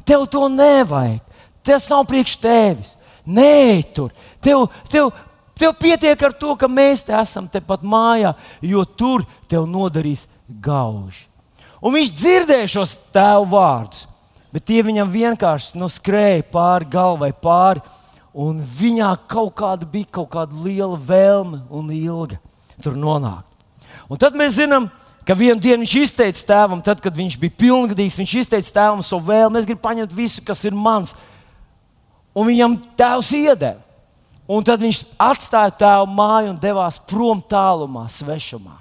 tev to nevajag, tas nav priekš tevis. Nē, tur tev, tev, tev pietiek ar to, ka mēs te esam tepat mājā, jo tur tev nodarīs gauži. Un viņš dzirdēja šos tēvu vārdus, bet tie viņam vienkārši nu, skrēja pāri galvai, pāri. Un viņā kaut kāda bija kaut kāda liela vēlme un ilga tur nonākt. Un tad mēs zinām, ka vienā dienā viņš izteica tēvam, tad, kad viņš bija pilngadīgs, viņš izteica tēvam savu vēlmu. Es gribu paņemt visu, kas ir mans. Un viņam tēvs iedeva. Un tad viņš atstāja tēvu māju un devās prom tālumā, svešumā.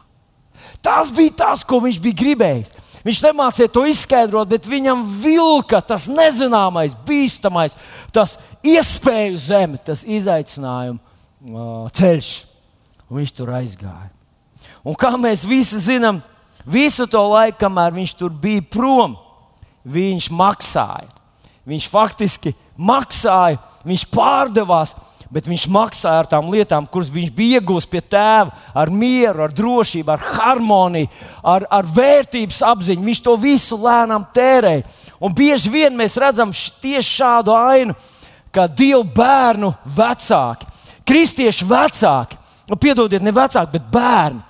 Tas bija tas, ko viņš bija gribējis. Viņš nemācīja to izskaidrot, bet viņam vilka tas nezināmais, bīstamais, tas iespēju zeme, tas izaicinājuma uh, ceļš. Un viņš tur aizgāja. Un kā mēs visi zinām, visu to laiku, kamēr viņš tur bija prom, viņš maksāja. Viņš faktiski maksāja, viņš pārdevās, bet viņš maksāja ar tām lietām, kuras viņš bija iegūmis pie tēva, ar mieru, ar drošību, ar harmoniju, ar, ar vērtības apziņu. Viņš to visu lēnām tērēja. Un bieži vien mēs redzam tieši šādu ainu, kā divu bērnu vecāki, kristiešu vecāki, nu, piedodiet, ne vecāki, bet bērni,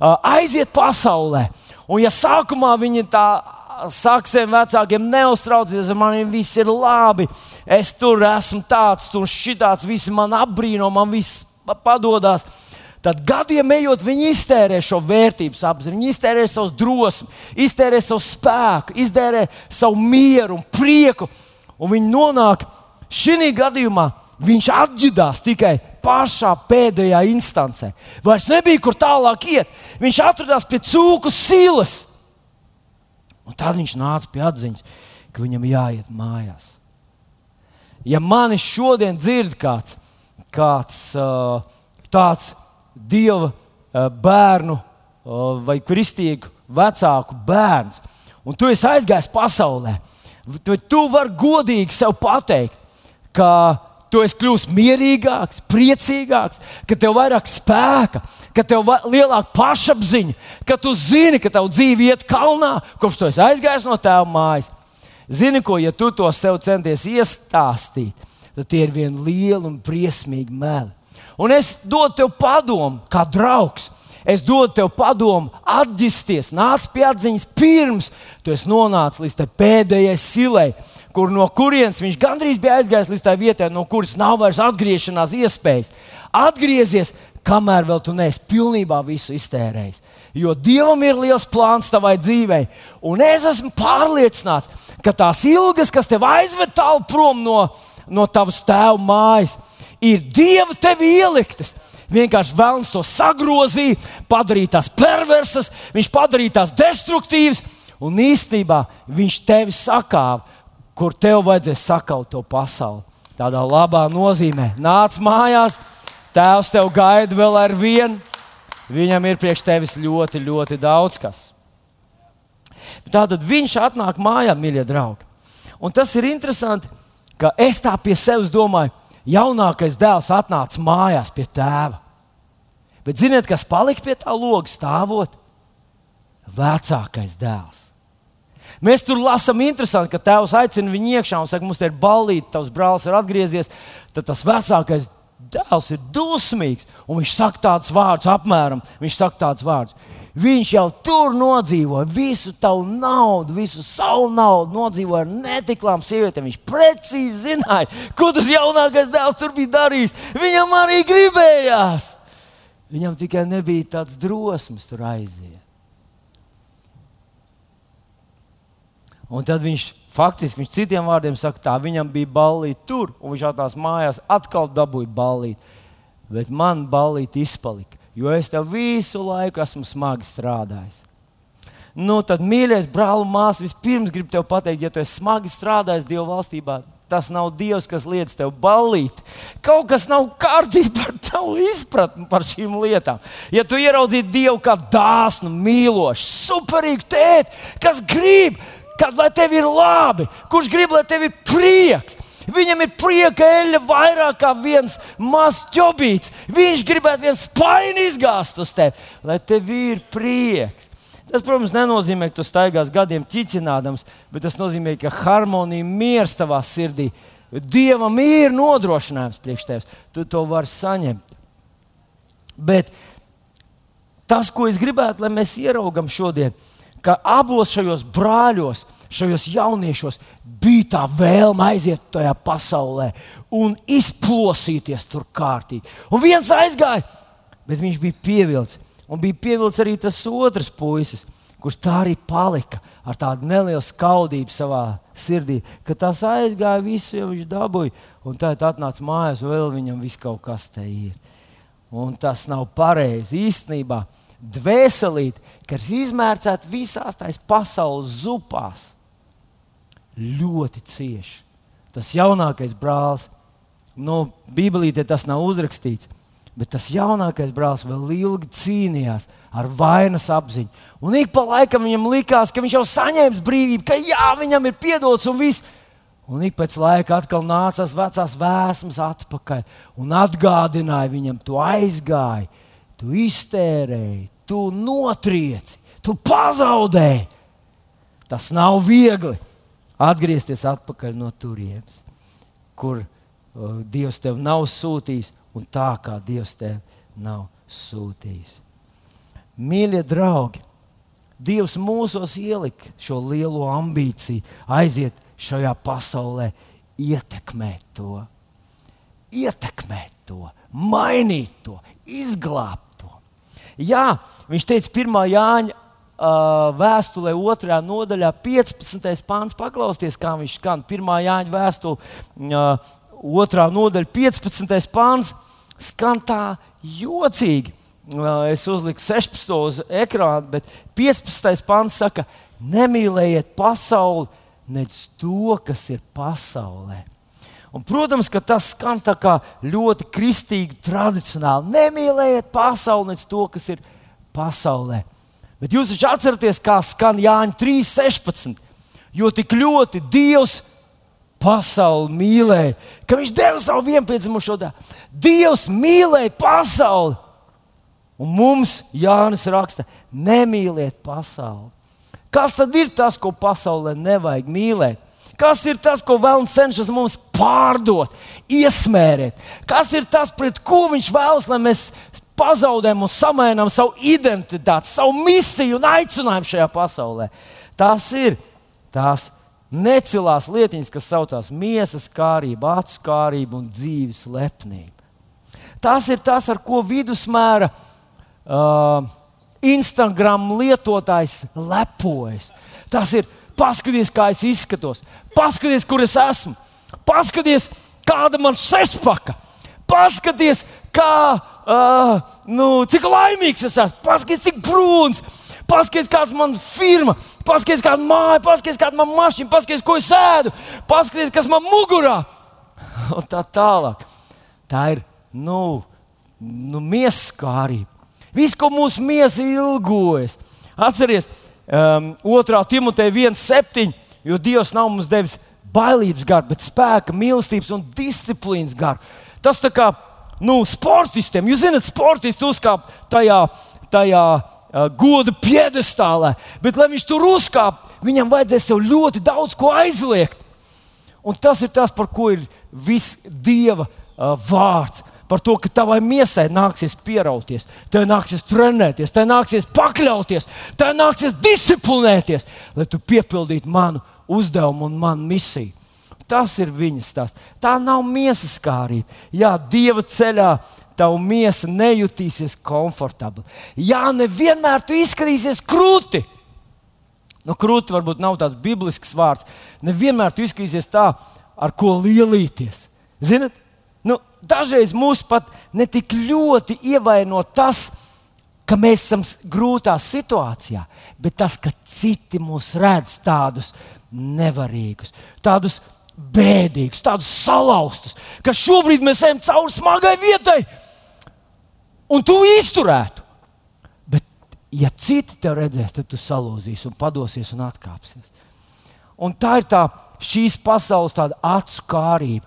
aiziet pasaulē. Un ja sākumā viņi tā saka saviem vecākiem, neuztraucieties, man viss ir labi. Es tur esmu tāds, un šitāds, visi man apbrīno, man viss padodas. tad gadiem ejot, viņi iztērē šo vērtības apziņu, viņi iztērē savu drosmi, iztērē savu spēku, iztērē savu mieru un prieku. Un viņi nonāk šī gadījumā, viņš atģidās tikai pašā pēdējā instancē. Vairs nebija kur tālāk iet. Viņš atradās pie cūku silas. Un tad viņš nāca pie atziņas, ka viņam jāiet mājās. Ja mani šodien dzird kāds, kāds uh, tāds dieva uh, bērnu uh, vai kristīgu vecāku bērns, un tu esi aizgājis pasaulē, tad tu vari godīgi sev pateikt, ka tu esi kļuvis mierīgāks, priecīgāks, ka tev ir vairāk spēka, ka tev ir lielāka pašapziņa, ka tu zini, ka tava dzīve iet kalnā, kopš tu esi aizgājis no tēva mājas. Zini, ko, ja tu to sev centies iestāstīt, tad tie ir vieni lieli un briesmīgi meli. Un es dodu tev padomu, kā draugs. Es dodu tev padomu, atģisties, nāc pie atziņas pirms tu esi nonācis līdz pēdējai silai, kur no kurienes viņš gandrīz bija aizgājis līdz tai vietai, no kuras nav vairs atgriešanās iespējas. Atgriezies, kamēr vēl tu neesi pilnībā visu iztērējis. Jo Dievam ir liels plāns tavai dzīvei, un es esmu pārliecināts, ka tās ilgas, kas tev aizved tālu prom no, no tavas tēva mājas, ir Dieva tevi ieliktas. Vienkārši vēlams to sagrozīt, padarīt tās perversas, viņš padarīja tās destruktīvas, un īstenībā viņš tevi sakāva kur tev vajadzēs sakaut to pasauli. Tādā labā nozīmē. Nāc mājās, tēvs tev gaida vēl ar vienu. Viņam ir priekš tevis ļoti, ļoti daudz kas. Tātad viņš atnāk mājā, mīļie draugi. Un tas ir interesanti, ka es tā pie sevis domāju, jaunākais dēls atnāca mājās pie tēva. Bet ziniet, kas palika pie tā loga stāvot? Vecākais dēls. Mēs tur lasām, interesanti, ka tēvs aicina viņu iekšā un saka, mums te ir balīti, tavs brālis ir atgriezies. Tad tas vecākais dēls ir dusmīgs. Un viņš saka tādus vārdus, apmēram. Viņš saka tādus vārdus. Viņš jau tur nodzīvoja visu tavu naudu, visu savu naudu, nodzīvoja ar netiklām sievietēm. Viņš precīzi zināja, ko tas jaunākais dēls tur bija darījis. Viņam arī gribējās. Viņam tikai nebija tāds drosmes tur aiziet. Un tad viņš faktiski, viņš citiem vārdiem saka, tā viņam bija ballīte tur, un viņš atnāca mājās, atkal dabūja ballīti. Bet man ballīte izpalika, jo es tev visu laiku esmu smagi strādājis. Nu, tad, mīļais brāl, māsas, vispirms gribu te pateikt, ja tu esi smagi strādājis Dieva valstībā, tas nav Dievs, kas liedz tev ballīt. Kaut kas nav kārtībā ar tavu izpratni par šīm lietām. Ja tu ieraudzītu Dievu kā dāsnu, mīlošu, superīgu tēti, kas grib, kad lai tev ir labi, kurš grib, lai tev ir prieks. Viņam ir prieka eļļa vairāk kā viens mazs ķobīts. Viņš gribētu viens spaini izgāzt uz tevi, lai tev ir prieks. Tas, protams, nenozīmē, ka tu staigās gadiem ķicinādams, bet tas nozīmē, ka harmonija, miers tavā sirdī, Dievam ir nodrošinājums priekš tevis. Tu to vari saņemt. Bet tas, ko es gribētu, lai mēs ieraugam šodien, ir ka abos šajos brāļos, šajos jauniešos bija tā vēlme aiziet tajā pasaulē un izplosīties tur kārtīgi. Un viens aizgāja, bet viņš bija pievilcis. Un bija pievilcis arī tas otrs puisis, kurš tā arī palika ar tādu nelielu skaudību savā sirdī, ka tas aizgāja, visu jau viņš dabūja. Un tad atnāca mājās, vēl viņam viss kaut kas te ir. Un tas nav pareizi īstenībā dvēselīti, kas izmērcēta visās tās pasaules zupās, ļoti cieši. Tas jaunākais brālis, nu, Bībelītē tas nav uzrakstīts, bet tas jaunākais brālis vēl ilgi cīnījās ar vainas apziņu. Un ik pa laikam viņam likās, ka viņš jau saņēmis brīvību, ka jā, viņam ir piedots un viss. Un ik pēc laika atkal nācās vecās vēsmas atpakaļ un atgādināja viņam, tu aizgāji, tu iztērēji, tu notrieci, tu pazaudēji. Tas nav viegli atgriezties atpakaļ no turienes, kur uh, Dievs tev nav sūtījis un tā kā Dievs tev nav sūtījis. Mīļie draugi, Dievs mūsos ielika šo lielo ambīciju, aiziet šajā pasaulē, ietekmēt to, ietekmēt to, mainīt to, izglābt Jā, viņš teica, 1. Jāņa uh, vēstulē, 2. nodaļā, 15. pāns, paklausieties, kā viņš skan. 1. Jāņa vēstule, uh, 2. nodaļa, 15. pāns, skan tā jocīgi. Uh, es uzliku 16. uz ekrāna, bet 15. pāns saka, nemīlējiet pasauli, nedz to, kas ir pasaulē. Un, protams, ka tas skan ļoti kristīgi, tradicionāli. Nemīlējiet pasauli, nedz to, kas ir pasaulē. Bet jūs taču atceraties, kā skan Jāņa 3.16. Jo tik ļoti Dievs pasauli mīlēja, ka Viņš deva savu vienpiedzimušo dēlu. Dievs mīlēja pasauli. Un mums Jānis raksta, nemīliet pasauli. Kas tad ir tas, ko pasaulē nevajag mīlēt? Kas ir tas, ko vēlams cenšas mums pārdot, iesmērēt? Kas ir tas, pret ko viņš vēlas, lai mēs pazaudējam un samainām savu identitāti, savu misiju un aicinājumu šajā pasaulē? Tas ir tās necilās lietiņas, kas saucās miesas kārība, acu kārība un dzīves lepnība. Tas ir tas, ar ko vidusmēra uh, Instagram lietotājs lepojas. Tas ir paskaties, kā es izskatos, paskaties, kur es esmu, paskaties, kāda man sešpaka, paskaties, kā, uh, nu, cik laimīgs es esmu, paskaties, cik brūns. Paskaties, kāda ir mana firma, paskaties, kāda ir māja, paskaties, kāda ir mana mašīna, paskaties, ko es ēdu, paskaties, kas man mugurā. Un tā tālāk. Tā ir nu, nu, miesas kārība. Viss, ko mūsu miesa ilgojas. Atcerieties, um, 2. Timoteja 1,7. Jo Dievs nav mums devis bailības garu, bet spēka, mīlestības un disciplīnas garu. Tas tā kā nu, sportistiem, jūs zināt, sportists uzkāp tajā, tajā uh, goda piedestālē, bet, lai viņš tur uzkāp, viņam vajadzēs jau ļoti daudz ko aizliegt. Un tas ir tas, par ko ir viss Dieva uh, vārds par to, ka tavai miesai nāksies pierauties, tev nāksies trenēties, tev nāksies pakļauties, tev nāksies disciplinēties, lai tu piepildītu manu uzdevumu un manu misiju. Tas ir viņas stāsts. Tā nav miesas kārība. Jā, Dieva ceļā tava miesa nejutīsies komfortabli. Jā, nevienmēr tu izskatīsies krūti. Nu, krūti varbūt nav tāds biblisks vārds. Nevienmēr tu izskatīsies tā, ar ko lielīties. Ziniet, nu, dažreiz mūs pat ne tik ļoti ievaino tas, ka mēs esam grūtā situācijā, bet tas, ka citi mūs redz tādus nevarīgus, tādus bēdīgus, tādus salauztus, ka šobrīd mēs ejam cauri smagai vietai, un tu izturētu. Bet, ja citi te redzēs, tad tu salūzīsi un padosies un atkāpsies. Un tā ir tā šīs pasaules acu kārība.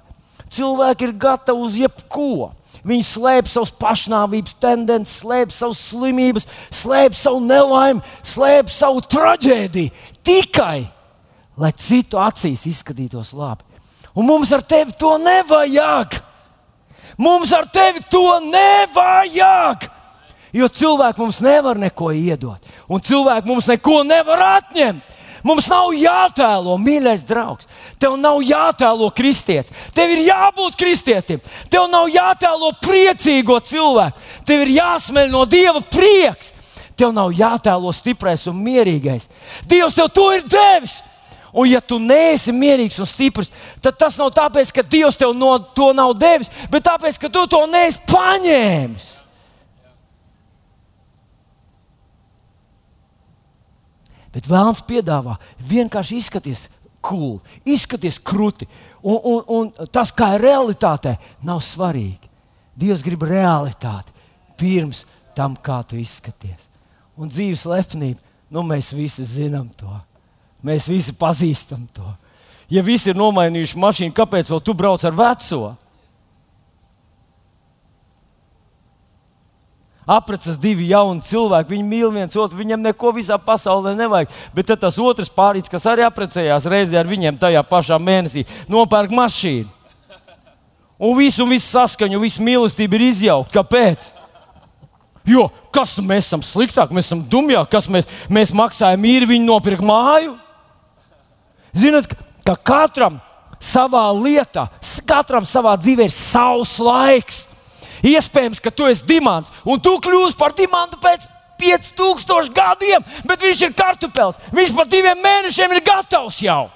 Cilvēki ir gatavi uz jebko. Viņi slēpj savus pašnāvības tendences, slēpj savas slimības, slēpj savu nelaimi, slēpj savu traģēdiju. Tikai lai citu acīs izskatītos labi. Un mums ar tevi to nevajag. Mums ar tevi to nevajag. Jo cilvēki mums nevar neko iedot, un cilvēki mums neko nevar atņemt. Mums nav jātēlo, mīļais draugs. Tev nav jātēlo kristietis. Tev ir jābūt kristietim. Tev nav jātēlo priecīgo cilvēku. Tev ir jāsmeļ no Dieva prieks. Tev nav jātēlo stiprais un mierīgais. Dievs tev to ir devis. Un, ja tu neesi mierīgs un stiprs, tad tas nav tāpēc, ka Dievs tev no, to nav devis, bet tāpēc, ka tu to neesi paņēmis. Bet vēlams piedāvā vienkārši izskaties cool, izskaties krūti. Un, un, un tas, kā ir realitātē, nav svarīgi. Dievs grib realitāti pirms tam, kā tu izskaties. Un dzīves lepnība, nu, mēs visi zinām to. Mēs visi pazīstam to. Ja visi ir nomainījuši mašīnu, kāpēc vēl tu brauc ar veco? Apprecas divi jauni cilvēki, viņi mīl viens otru, viņam neko visā pasaulē nevajag. Bet tas otrs pārīts, kas arī apprecējās reizē ar viņiem tajā pašā mēnesī, nopērk mašīnu. Un visu, visu saskaņu, visu mīlestību ir izjaukta. Kāpēc? Jo kas mēs esam sliktāki, mēs esam dumjāki, kas mēs, mēs maksājam īri, viņi nopirka māju. Ziniet, ka katram savā lietā, katram savā dzīvē ir savs laiks. Iespējams, ka tu esi dimants, un tu kļūsi par dimantu pēc 5000 gadiem, bet viņš ir kartupēlis. Viņš par diviem mēnešiem ir gatavs jau.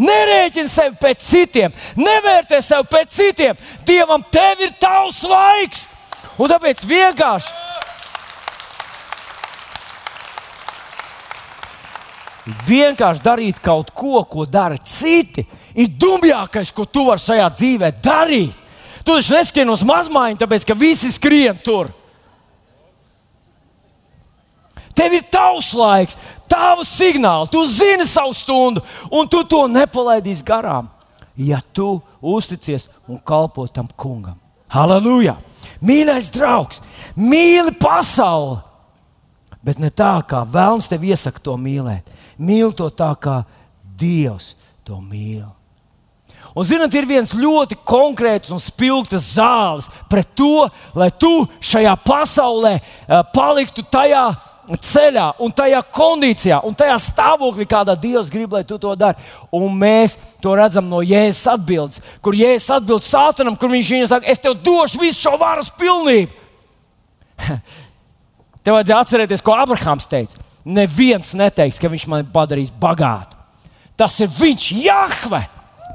Nerēķini sevi pēc citiem, nevērtē sevi pēc citiem. Dievam tev ir tavs laiks. Un tāpēc vienkārši. Vienkārši darīt kaut ko, ko dara citi, ir dumjākais, ko tu vari šajā dzīvē darīt. Tu taču neskrien uz mazmaiņu, tāpēc ka visi skrien tur. Tev ir tavs laiks, tavs signāls, tu zini savu stundu, un tu to nepalaidīsi garām, ja tu uzticies un kalpo tam kungam. Halleluja! Mīļais draugs, mīli pasauli! Bet ne tā, kā vēlams tev iesaka to mīlēt. Mīli to tā, kā Dievs to mīl. Un, zinot, ir viens ļoti konkrēts un spilgts zāles pret to, lai tu šajā pasaulē uh, paliktu tajā ceļā, un tajā kondīcijā, un tajā stāvoklī, kādā Dievs grib, lai tu to dari. Un mēs to redzam no Jēzus atbildes, kur Jēzus atbild Sātanam, kur viņš viņam saka, es tev došu visu šo varas pilnību. Tev vajadzēja atcerēties, ko Abrahams teica. Neviens neteiks, ka viņš mani padarīs bagātu. Tas ir viņš, Jahve,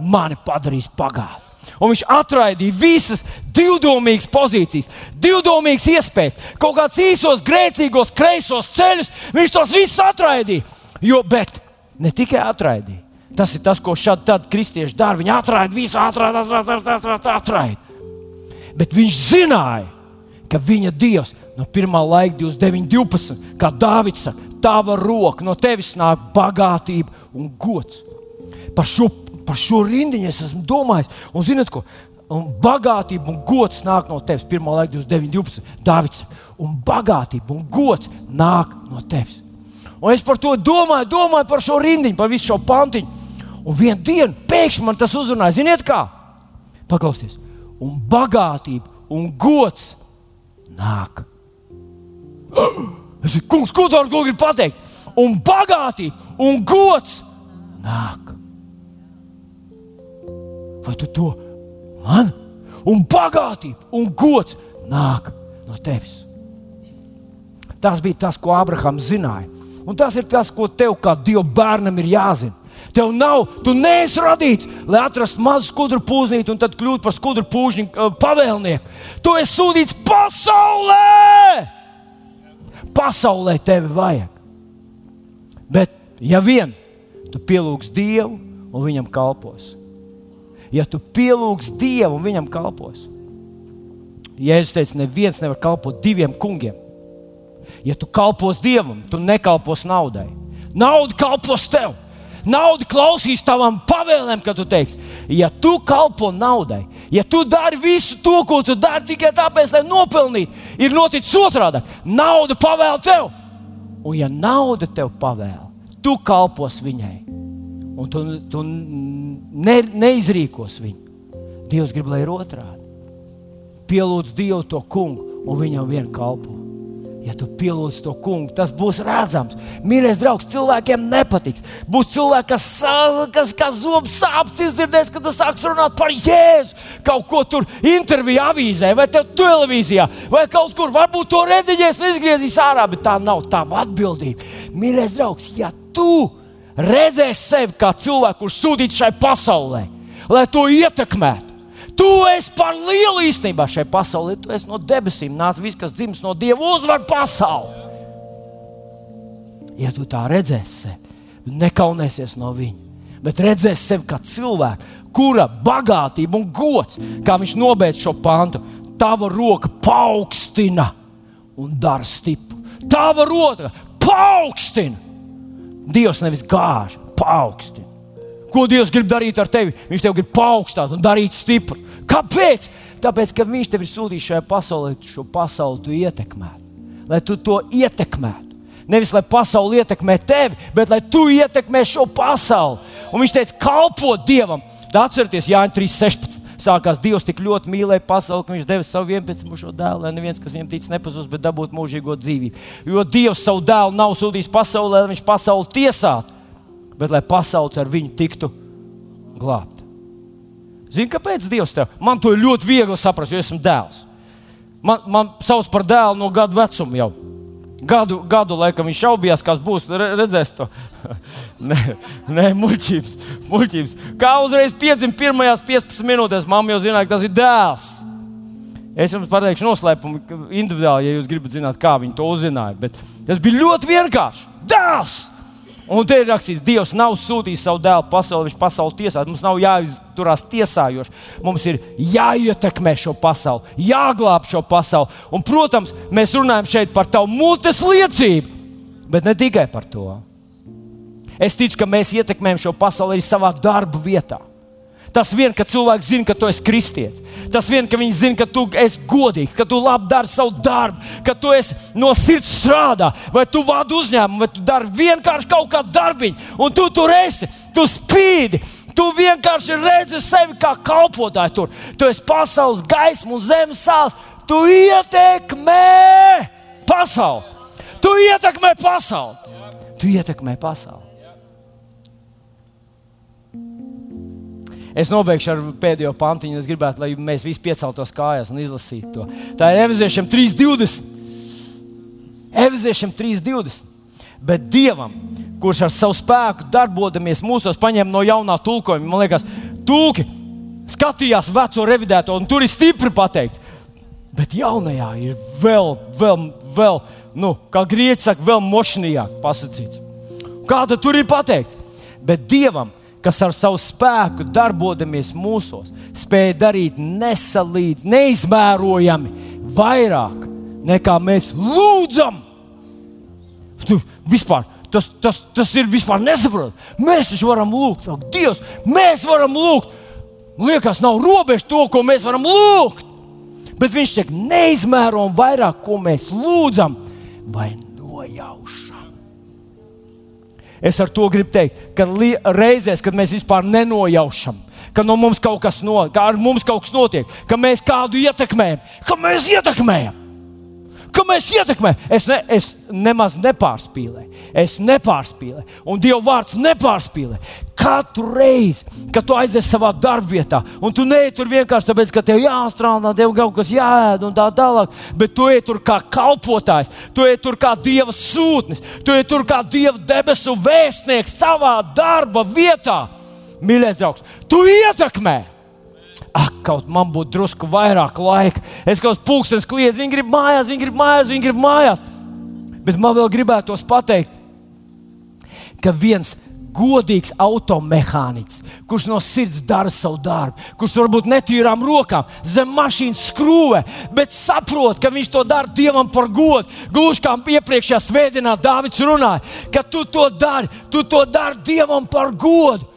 mani padarīs bagātu. Un viņš atraidīja visas divdomīgas pozīcijas, divdomīgas iespējas, kaut kādus īsos, grēcīgos, kreisos ceļus. Viņš tos visus atraidīja. Jo, bet ne tikai atraidīja. Tas ir tas, ko šādi kristieši dara. Viņi atraida visu, atraida, atraida, atraida, atraida. Bet viņš zināja, ka viņa dievs no pirmā laika 29, 12, kā Dārvids saka, tava roka, no tevis nāk bagātība un gods. Par šo par šo rindiņu es esmu domājis. Un zinot, ko? Un bagātība un gods nāk no tevis. Pirmā laika 29, 12. Dāvids. Un bagātība un gods nāk no tevis. Un es par to domāju, domāju par šo rindiņu, par visu šo pantiņu. Un vienā dienā pēkšņi man tas uzrunāja. Ziniet, kā? Paklausieties, un bagātība un gods nāk. Es saku, kungs, ko tu ar to gribi pateikt? Un bagātība un gods nāk vai tu to man? Un bagātība un gods nāk no tevis. Tas bija tas, ko Abrahams zināja. Un tas ir tas, ko tev kā Dieva bērnam ir jāzina. Tev nav, tu neesi radīts, lai atrastu mazu skudru pūznīti un tad kļūtu par skudru pūžņu uh, pavēlnieku. Tu esi sūtīts pasaulē! Pasaulē tevi vajag. Bet, ja vien tu pielūgs Dievu un viņam kalposi, ja tu pielūgs Dievu un viņam kalpos. Jēzus teica, neviens nevar kalpot diviem kungiem. Ja tu kalpos Dievam, tu nekalpos naudai. Nauda kalpos tev. Nauda klausīs tavam pavēlēm, kad tu teiksi, ja tu kalpo naudai, ja tu dari visu to, ko tu dari tikai tāpēc, lai nopelnītu, ir noticis otrādi. Nauda pavēl tev, un ja nauda tev pavēl, tu kalpos viņai un tu, tu ne, neizrīkos viņu. Dievs grib, lai ir otrādi. Pielūdz Dievu to kungu, un viņam vien kalpo. Ja tu pielūdz to kungu, tas būs redzams. Mīļais draugs, cilvēkiem nepatiks. Būs cilvēki, kas, kas, kas zobs sāpes izdzirdēs, kad tu sāksi runāt par Jēzu. Kaut ko tur intervijā, avīzē, vai televīzijā, vai kaut kur. Varbūt to rediģēs un izgriezīs ārā, bet tā nav tava atbildība. Mīļais draugs, ja tu redzēs sevi kā cilvēku, kurš sūtīts šai pasaulē, lai to ietekmētu. Tu esi par lielu īstenībā šai pasaulē, tu esi no debesīm, nāc viss, kas dzimis no Dieva, uzvar pasauli. Ja tu tā redzēsi nekaunēsies no viņa, bet redzēsi sevi kā cilvēku, kura bagātība un gods, kā viņš nobeidz šo pantu, tava roka paaugstina un dara stipru. Tava roka paaugstina Dievs nevis gāž, paaugstina. Ko Dievs grib darīt ar tevi? Viņš tev grib paaugstināt un darīt stipru. Kāpēc? Tāpēc, ka Viņš tev ir sūtījis šajā pasaulē, šo pasauli tu ietekmētu. Lai tu to ietekmētu. Nevis lai pasaule ietekmē tevi, bet lai tu ietekmē šo pasauli. Un viņš teica, kalpot Dievam. Atcerieties, Jānis 3.16 sākās Dievs tik ļoti mīlēja pasauli, ka viņš deva savu vienpiedzimušo dēlu, lai neviens, kas viņam tic, nepazūst, bet dabūtu mūžīgo dzīvību. Jo Dievs savu dēlu nav sūtījis pasaulē, lai viņš pasauli tiesātu, bet lai pasaules ar viņu tiktu glābta. Zini, kāpēc Dievs tev? Man to ir ļoti viegli saprast, jo esmu dēls. Man, man sauc par dēlu no gadu vecuma jau. Gadu, gadu laikam viņš šaubījās, kas būs. Re, redzēs to. nē, nē muļķības, muļķības. Kā uzreiz piedzima pirmajās 15 minūtēs, mamma jau zināja, ka tas ir dēls. Es jums pateikšu noslēpumu individuāli, ja jūs gribat zināt, kā viņi to uzzināja. Bet tas bija ļoti vienkārši. Dēls! Un te ir rakstīts, Dievs nav sūtījis savu dēlu pasaulē, viņš pasauli tiesā. Mums nav jāizturās tiesājoši. Mums ir jāietekmē šo pasauli, jāglāb šo pasauli. Un, protams, mēs runājam šeit par tavu mutes liecību, bet ne tikai par to. Es ticu, ka mēs ietekmējam šo pasauli arī savā darba vietā. Tas vien, ka cilvēks zina, ka tu esi kristietis. Tas vien, ka viņi zina, ka tu esi godīgs, ka tu labi dari savu darbu, ka tu no sirds strādā, vai tu vadi uzņēmumu, vai tu dari vienkārši kaut kādu darbiņu, un tu tur esi, tu spīdi. Tu vienkārši redzi sevi kā kalpotāju tur. Tu esi pasaules gaisma un zemes sāls. Tu ietekmē pasauli. Tu ietekmē pasauli. Tu ietekmē pasauli. Es nobeigšu ar pēdējo pantiņu. Es gribētu, lai mēs visi pieceltos kājās un izlasītu to. Tā ir Eviziešiem 3.20. Eviziešiem 3.20. Bet Dievam, kurš ar savu spēku darbojamies mūsos, paņem no jaunā tulkojuma, man liekas, tulki skatījās veco revidēto, un tur ir stipri pateikts. Bet jaunajā ir vēl, vēl, vēl nu, kā grieķis saka, vēl mošnījāk pasakīts. Kāda tur ir pateikts? Bet Dievam, kas ar savu spēku darbojamies mūsos, spēj darīt nesalīdz, neizmērojami vairāk nekā mēs lūdzam. Tu, vispār, tas, tas, tas ir vispār nesaprotami. Mēs taču varam lūgt, ak, Dievs, mēs varam lūgt. Liekas, nav robežu to, ko mēs varam lūgt. Bet viņš tiek neizmērojami vairāk, ko mēs lūdzam vai nojaušam. Es ar to gribu teikt, ka reizēs, kad mēs vispār nenojaušam, ka no mums kaut kas, no, mums kaut kas notiek, ka mēs kādu ietekmējam, ka mēs ietekmējam. Ka mēs ietekmējam, es, ne, es nemaz nepārspīlēju. Es nepārspīlēju, un Dieva vārds nepārspīlē. Katru reizi, kad tu aizies savā darbvietā, un tu neej tur vienkārši tāpēc, ka tev jāstrādā, tev kaut kas jāēd un tā tālāk, bet tu ej tur kā kalpotājs, tu ej tur kā Dieva sūtnis, tu ej tur kā Dieva debesu vēstnieks savā darba vietā. Mīļais draugs, tu ietekmē! Ak, kaut man būtu drusku vairāk laika. Es kaut kādā pulkstenis kliedzu, viņi grib mājās, viņi grib mājās, viņi grib mājās. Bet man vēl gribētos pateikt, ka viens godīgs automehāniķis, kurš no sirds dara savu darbu, kurš varbūt netīrām rokām zem mašīnas skrūvē, bet saprot, ka viņš to dara dievam par godu. Gluži kā iepriekšējā svētdienā Dārvids runāja, ka tu to dari, tu to dari dievam par godu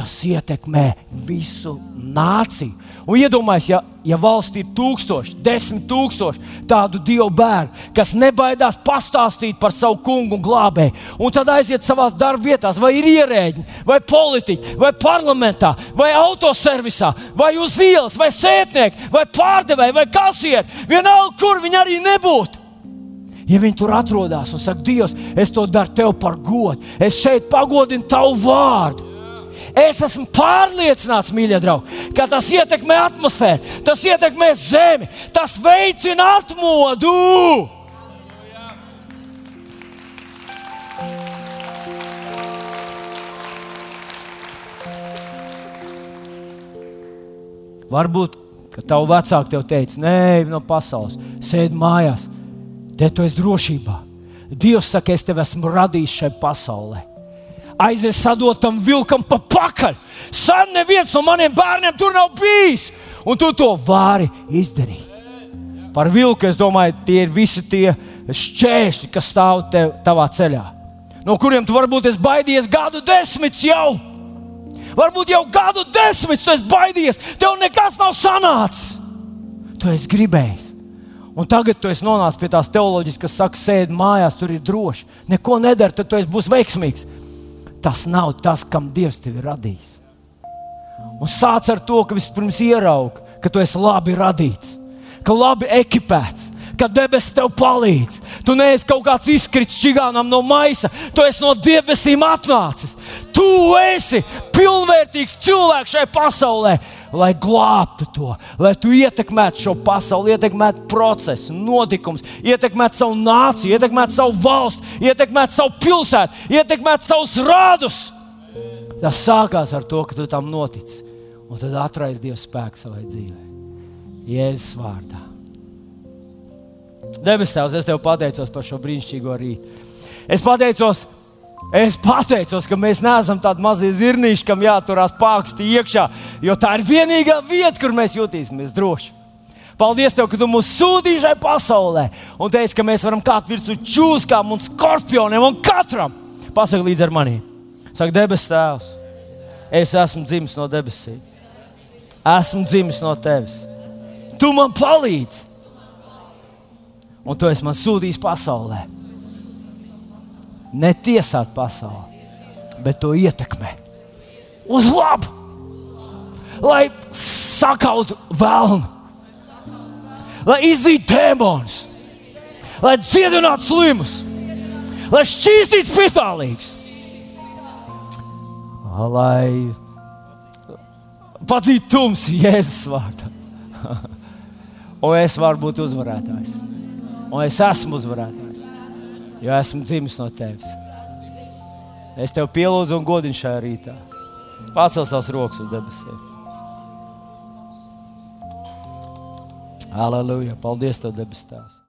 tas ietekmē visu nāciju. Un iedomājieties, ja, ja valstī ir tūkstoši, desmit tūkstoši tādu dievu bērnu, kas nebaidās pastāstīt par savu kungu un glābēju, un tad aiziet savā darba vietā, vai ir ierēģi, vai politiķi, vai parlamentā, vai autoservisā, vai uz ielas, vai sētnieki, vai pārdevēji, vai kasieri, vienalga, kur viņi arī nebūtu. Ja viņi tur atrodas un saka, Dievs, es to daru tev par godu, es šeit pagodinu tavu vārdu. Es esmu pārliecināts, mīļie draugi, ka tas ietekmē atmosfēru, tas ietekmē zemi, tas veicina atmodu. Varbūt, ka tavu vecāku tev teica, nē, no pasaules, sēdi mājās, te tu esi drošībā. Dievs saka, es tevi esmu radījis šai pasaulē aizies sadotam vilkam pa pakaļ. Sen neviens no maniem bērniem tur nav bijis, un tu to vari izdarīt. Par vilku es domāju, tie ir visi tie šķēršļi, kas stāv tev, tavā ceļā. No kuriem tu varbūt esi baidījies gadu desmitus jau. Varbūt jau gadu desmitus tu esi baidījies, tev nekas nav sanācis. Tu esi gribējis. Un tagad tu esi nonācis pie tās teoloģijas, kas saka, sēdi mājās, tur ir droši. Neko nedara, tad tu būsi veiksmīgs tas nav tas, kam Dievs tevi radījis. Un sāc ar to, ka vispirms ieraugi, ka tu esi labi radīts, ka labi ekipēts, ka debesis tev palīdz. Tu neesi kaut kāds izkritis čigānam no maisa, tu esi no debesīm atnācis. Tu esi pilnvērtīgs cilvēks šajā pasaulē lai glābtu to, lai tu ietekmētu šo pasauli, ietekmētu procesu, notikumus, ietekmētu savu nāciju, ietekmētu savu valsti, ietekmētu savu pilsētu, ietekmētu savus rādus. Tas sākās ar to, ka tu tam notici, un tad atraisi Dieva spēku savai dzīvei. Jēzus vārdā. Debes Tēvs, es tev pateicos par šo brīnišķīgo rītu. Es pateicos, es pateicos, ka mēs neesam tādi mazi zirnīši, kam jāturās pāri iekšā, jo tā ir vienīgā vieta, kur mēs jutīsimies droši. Paldies, tev, ka tu mūs sūtīji šai pasaulē un teici, ka mēs varam kāpt virsū čūskām un skorpioniem un katram. Pasaki līdzi ar mani. Saka, debes Tēvs, es esmu dzimis no debesīm. Esmu dzimis no tevis. Tu man palīdzi un tu esi man sūtījis pasaulē. Ne tiesāt pasauli, bet to ietekmē. Uz labu, lai sakautu vēlnu, lai izdzītu dēmonus, lai dziedinātu slimus, lai šķīstītu spitālīgus, lai padzītu tumsu Jēzus vārdā. Un es varu būt uzvarētājs. Un es esmu uzvarētājs, jo esmu dzimis no tevis. Es tev pielūdzu un godinu šajā rītā. Pacel savus rokas uz debesīm. Aleluja! Paldies, Tev, debes Tēvs!